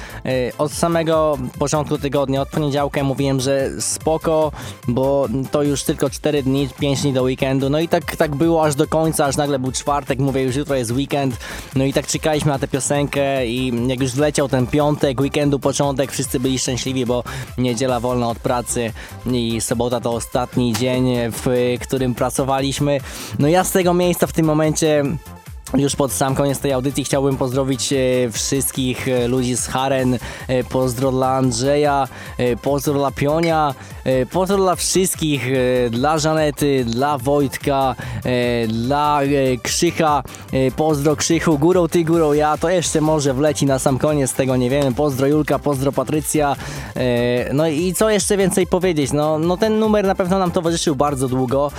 od samego początku tygodnia, od poniedziałka mówiłem, że spoko, bo to już tylko 4 dni, 5 dni do weekendu. No i tak, tak było aż do końca, aż nagle był czwartek, mówię już jutro jest weekend. No i tak czekaliśmy na tę piosenkę i jak już wleciał ten piątek, weekendu początek, wszyscy byli szczęśliwi, bo niedziela wolna od pracy i sobota to ostatni dzień, w którym pracowaliśmy. No ja z tego miejsca w tym momencie już pod sam koniec tej audycji chciałbym pozdrowić e, wszystkich e, ludzi z Haren, e, pozdro dla Andrzeja, pozdro dla Pionia, pozdro dla wszystkich, dla Żanety, dla Wojtka, dla Krzycha, pozdro Krzychu, górą ty, górą ja, to jeszcze może wleci na sam koniec, tego nie wiemy, pozdro Julka, pozdro Patrycja, no i co jeszcze więcej powiedzieć, no, no ten numer na pewno nam towarzyszył bardzo długo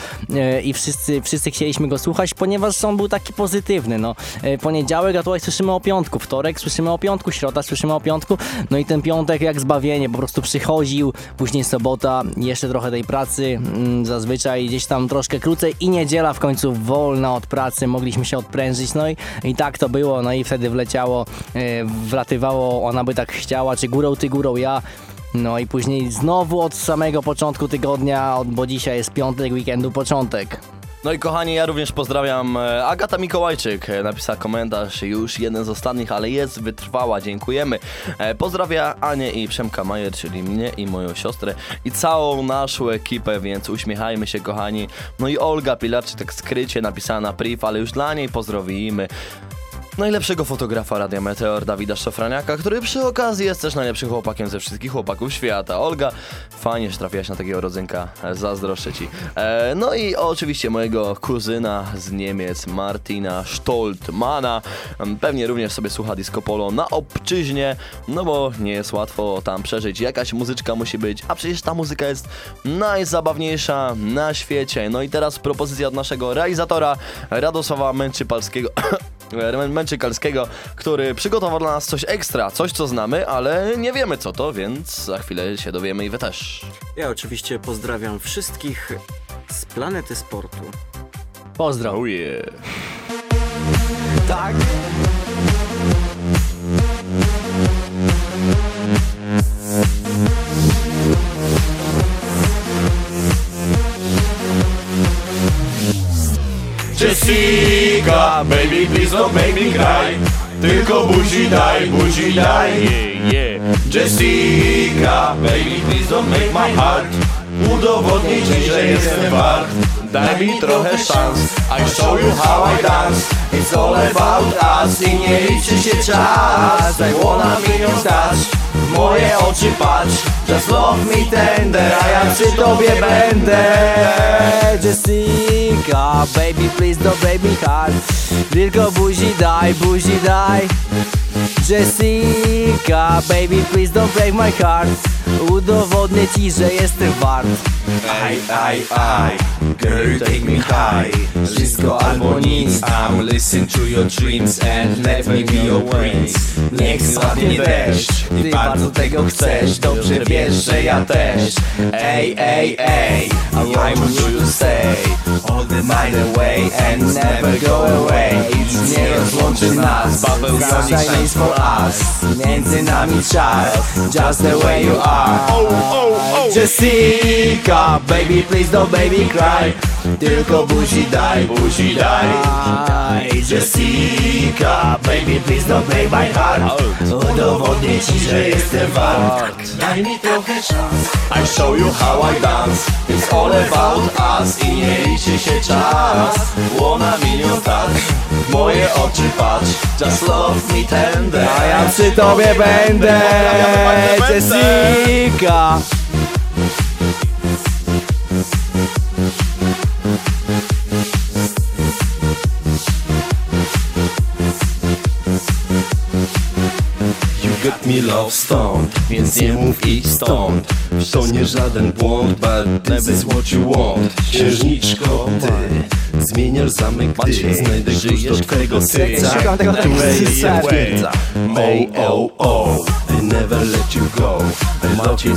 i wszyscy, wszyscy chcieliśmy go słuchać, ponieważ on był taki pozytywny, no. E, Poniedziałek, a tutaj słyszymy o piątku, wtorek słyszymy o piątku, środa słyszymy o piątku, no i ten piątek jak zbawienie, po prostu przychodził, później sobota, jeszcze trochę tej pracy, mm, zazwyczaj gdzieś tam troszkę krócej i niedziela w końcu wolna od pracy, mogliśmy się odprężyć, no i, i tak to było, no i wtedy wleciało, e, wlatywało, ona by tak chciała, czy górą ty, górą ja, no i później znowu od samego początku tygodnia, od- bo dzisiaj jest piątek, weekendu początek. No i kochani, ja również pozdrawiam e, Agata Mikołajczyk. e, Napisała komentarz, już jeden z ostatnich, ale jest wytrwała, dziękujemy. E, Pozdrawia Anię i Przemka Majer, czyli mnie i moją siostrę i całą naszą ekipę, więc uśmiechajmy się kochani. No i Olga Pilarczyk tak skrycie napisała na priv, ale już dla niej pozdrowimy. Najlepszego fotografa Radia Meteor Dawida Szafraniaka, który przy okazji jest też najlepszym chłopakiem ze wszystkich chłopaków świata. Olga, fajnie, że trafiłaś na takiego rodzynka, zazdroszczę ci. E, no i oczywiście mojego kuzyna z Niemiec, Martina Stoltmana. Em, Pewnie również sobie słucha Disco Polo na obczyźnie, no bo nie jest łatwo tam przeżyć. Jakaś muzyczka musi być, a przecież ta muzyka jest najzabawniejsza na świecie. No i teraz propozycja od naszego realizatora Radosława Męczypalskiego. *coughs* Mę- Męczykalskiego, który przygotował dla nas coś ekstra, coś co znamy, ale nie wiemy co to, więc za chwilę się dowiemy i wy też. Ja oczywiście pozdrawiam wszystkich z planety sportu. Pozdro. Oh yeah. Tak. Jessica, baby please don't make me cry. Tylko buzi daj, buzi daj. Yeah, yeah. Jessica, baby please don't make my heart Udowodnij ci, że jestem wart. Daj mi trochę szans. I show you how I dance. It's all about us I nie liczy się czas. I wanna million touch. W moje oczy patrz. Just love me tender A ja przy tobie będę. Jessica, baby please don't break me heart. Tylko buzi daj, buzi daj. Jessica, baby please don't break my heart Udowodnię ci, że jestem wart. Aj, aj, aj you take me high? Wszystko albo nic I'm listen to your dreams and let me be your prince. Niech spadnie deszcz Ty bardzo tego chcesz. Dobrze wiesz, że ja też. Ej, ej, ej I want you to stay All the night away And never go away. Nic nie rozłączy nas Sunshine is for us. Między nami czas Just the way you are Jessica Baby please don't baby cry. Tylko buzi daj, buzi daj. Jessica Baby please don't break my heart. Udowodnię ci, że jestem wart. Daj mi trochę czas. I show you how I dance. It's all about us I nie liczy się czas. Łona milion tak moje oczy patrz. Just love me tender. A ja przy tobie będę, Jessica. You got me love stoned Więc nie mów idź stąd. To nie żaden błąd But this is what you want. Księżniczko, ty Zmieniasz zamek, ty Znajdę klucz do twego serca. Twoje sorry. twierdza O, o, o. I never let you go. You Maciej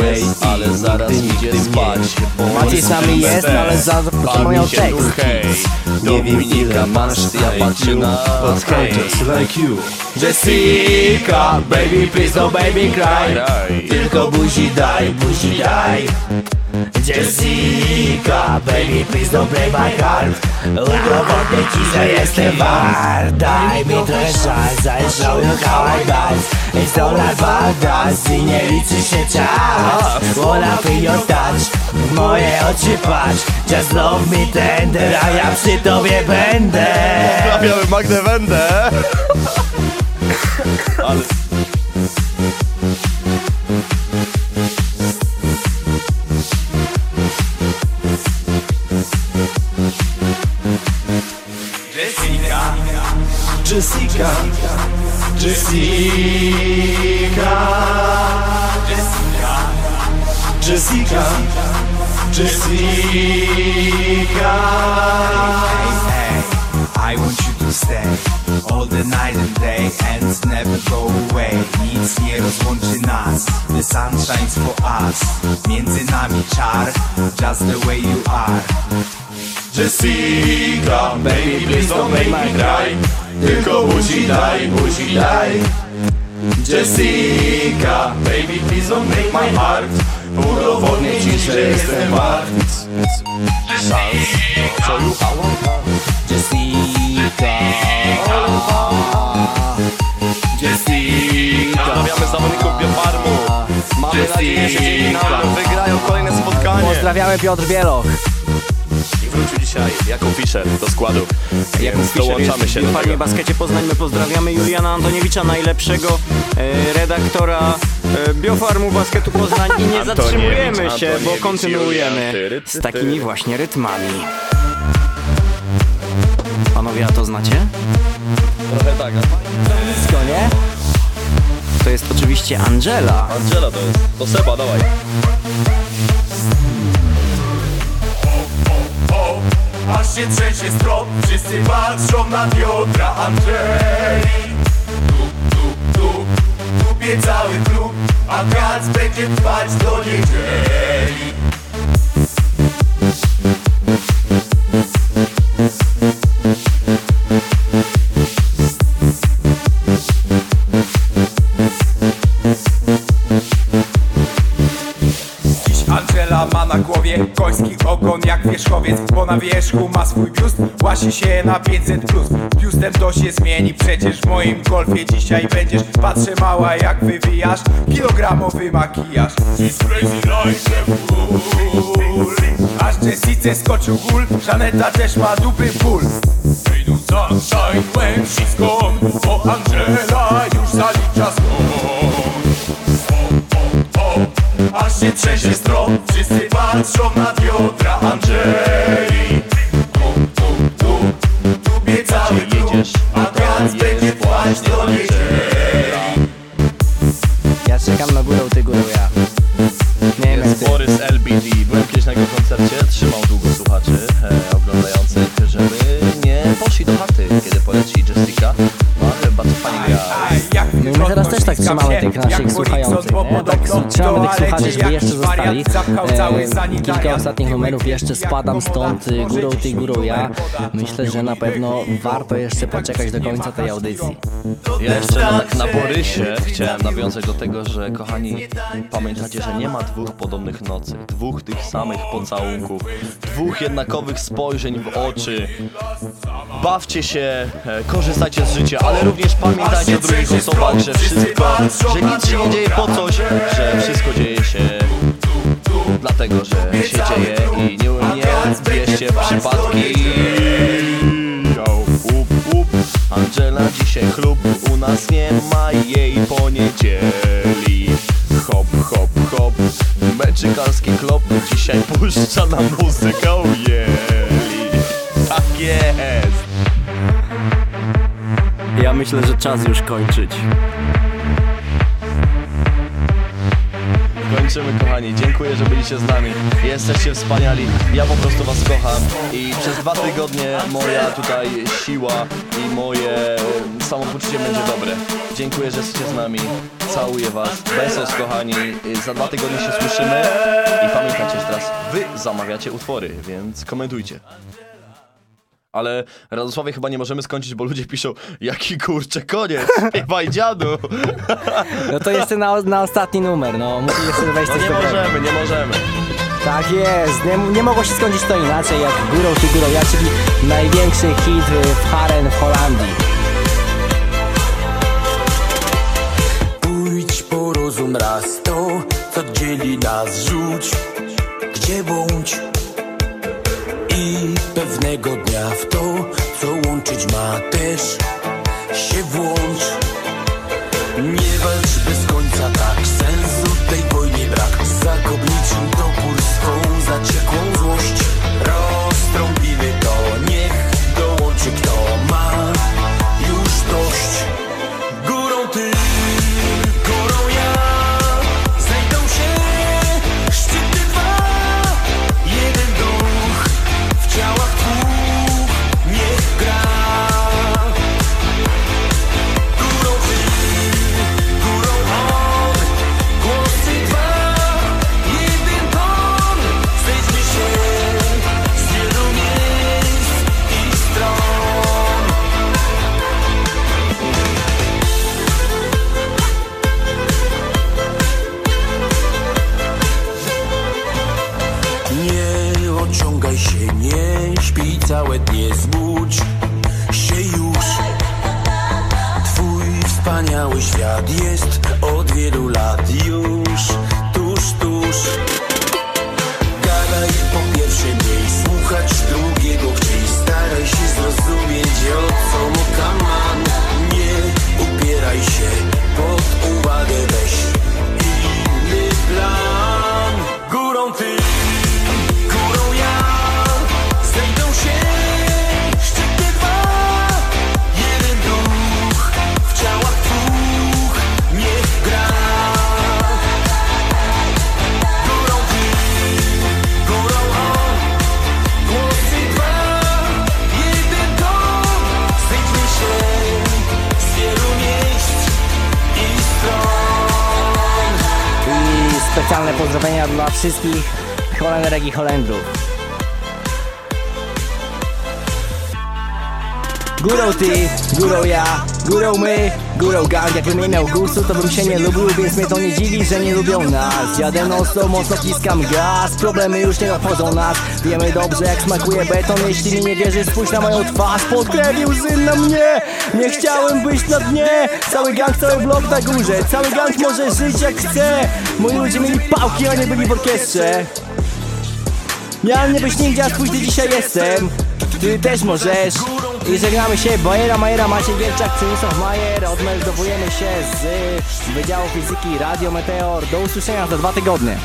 way. jest, ale zaraz idzie spać. Maciej z nami jest, no ale za- zapomniał tekst. Nie wiem ile masz, Ja patrzę na But haters like you. Jessica, baby please don't baby cry. Tylko buzi daj, buzi daj Jessica, baby please don't break my heart. Udowodnię ci, że jestem wart. Daj mi trochę szans, I show you how I dance It's all about us i nie liczy się czas. Wanna feel your touch, w moje oczy patrz. Just love me tender, a ja przy tobie będę. Pozdrawiamy Magdę Wendę. *laughs* Ale... Jessica, Jessica, Jessica, Jessica, Jessica. I want you to stay all the night and day and never go away. Nic nie rozłączy nas. The sun shines for us. Między nami czar, just the way you are. Jessica, baby, please don't make me cry Tylko buzi daj, buzi daj. Jessica, baby, please don't break my heart. Udowodnię ci, że jestem wart. You how I Jessica. Jessica Pozdrawiamy zawodników Biofarmu. Mamy nadzieję, że dzięki nam wygrają kolejne spotkanie. Pozdrawiamy Piotr Bieloch. Dzisiaj jako Fischer do składu. Więc dołączamy się do W. Baskecie Poznań my pozdrawiamy Juliana Antoniewicza, najlepszego e, redaktora e, Biofarmu Basketu Poznań i nie Antoniewicz, zatrzymujemy się, bo kontynuujemy Julian, z takimi właśnie rytmami. Panowie, a to znacie? Trochę tak. Co nie? To jest oczywiście Angela. Angela to jest. To Seba, dawaj. Aż się trzęsie strop, wszyscy patrzą na Piotra Andrzej Tu, tu, tu, tupie cały klub A kac będzie trwać do niedzieli na wierzchu ma swój biust, łasi się na 500 plus. Biustem to się zmieni, przecież w moim golfie dzisiaj będziesz Patrzę mała jak wywijasz, kilogramowy makijaż. She's crazy like Aż Jessice skoczył gól, Żaneta też ma dupy ból no sunshine when she's gone Bo Angela już zalicza skąd Aż się trzęsie strop, wszyscy patrzą na Piotra Andrzej Tu, tu, tu, tupie cały klub A kac będzie trwać do niedzieli Ja czekam na górę, ty górę ja. Nie wiem jak ty. Borys LBD. Byłem kiedyś na jego koncercie. zatrzymał długo słuchaczy e, oglądających, żeby nie poszli do chaty, kiedy poleci Jessica. No ale bardzo fajnie gra. No teraz też tak trzymamy tych naszych słuchających, nie? Tak trzymamy tych słuchaczy, żeby jeszcze zostali. E, kilka ostatnich numerów jeszcze spadam stąd y, górą ty, górą ja. Myślę, że na pewno warto jeszcze poczekać do końca tej audycji. Ja jeszcze na, tak na Borysie chciałem nawiązać do tego, że kochani, pamiętacie, że nie ma dwóch podobnych nocy, dwóch tych samych pocałunków, dwóch jednakowych spojrzeń w oczy. Bawcie się, e, korzystajcie z życia, ale również pamiętajcie o drugich osobach, że wszystko, że nic się nie dzieje po coś, że wszystko dzieje się dlatego, że się dzieje i nie, nie bierzcie w przypadki. Angela dzisiaj chlub, u nas nie ma jej poniedzieli Hop, hop, hop, meczykalski klop Dzisiaj puszcza nam muzykę ujeli Tak jest Ja myślę, że czas już kończyć. Kończymy kochani, dziękuję, że byliście z nami. Jesteście wspaniali, ja po prostu was kocham. I przez dwa tygodnie moja tutaj siła i moje samopoczucie będzie dobre. Dziękuję, że jesteście z nami, całuję was. Besos kochani, Y, za dwa tygodnie się słyszymy. I pamiętajcie, że teraz wy zamawiacie utwory, więc komentujcie ale Radosławie chyba nie możemy skończyć, bo ludzie piszą Jaki kurczę koniec, *laughs* śpiewaj dziadu *laughs* No to jeszcze na, na ostatni numer, no musi jeszcze wejść No coś nie dobrego. możemy, nie możemy Tak jest, nie, nie mogło się skończyć to inaczej jak Górą ty górą ja, czyli największy hit w Haren w Holandii. Pójdź porozum raz to, co dzieli nas rzuć Gdzie bądź I pewnego dnia w to, co łączyć ma też Się włącz. Nie walcz bez końca tak wszystkich Holenderek i Holendrów. Górą ty, górą ja, górą my, górą gang. Jakbym nie miał gustu, to bym się nie lubił Więc mnie to nie dziwi, że nie lubią nas. Jadę stop, mocno wciskam gaz Problemy już nie obchodzą nas. Wiemy dobrze jak smakuje beton. Jeśli mi nie wierzysz, spójrz na moją twarz. Pod krew łzy na mnie Nie chciałem być na dnie. Cały gang, cały blok na górze. Cały gang może żyć jak chce. Moi ludzie mieli pałki, a nie byli w orkiestrze. Miałem nie być nigdzie, a ty dzisiaj jestem. Ty też możesz. I żegnamy się, Bajera, Majera, Maciej Gierczak, Przemysław Majer. Odmeldowujemy się z Wydziału Fizyki Radio Meteor. Do usłyszenia za dwa tygodnie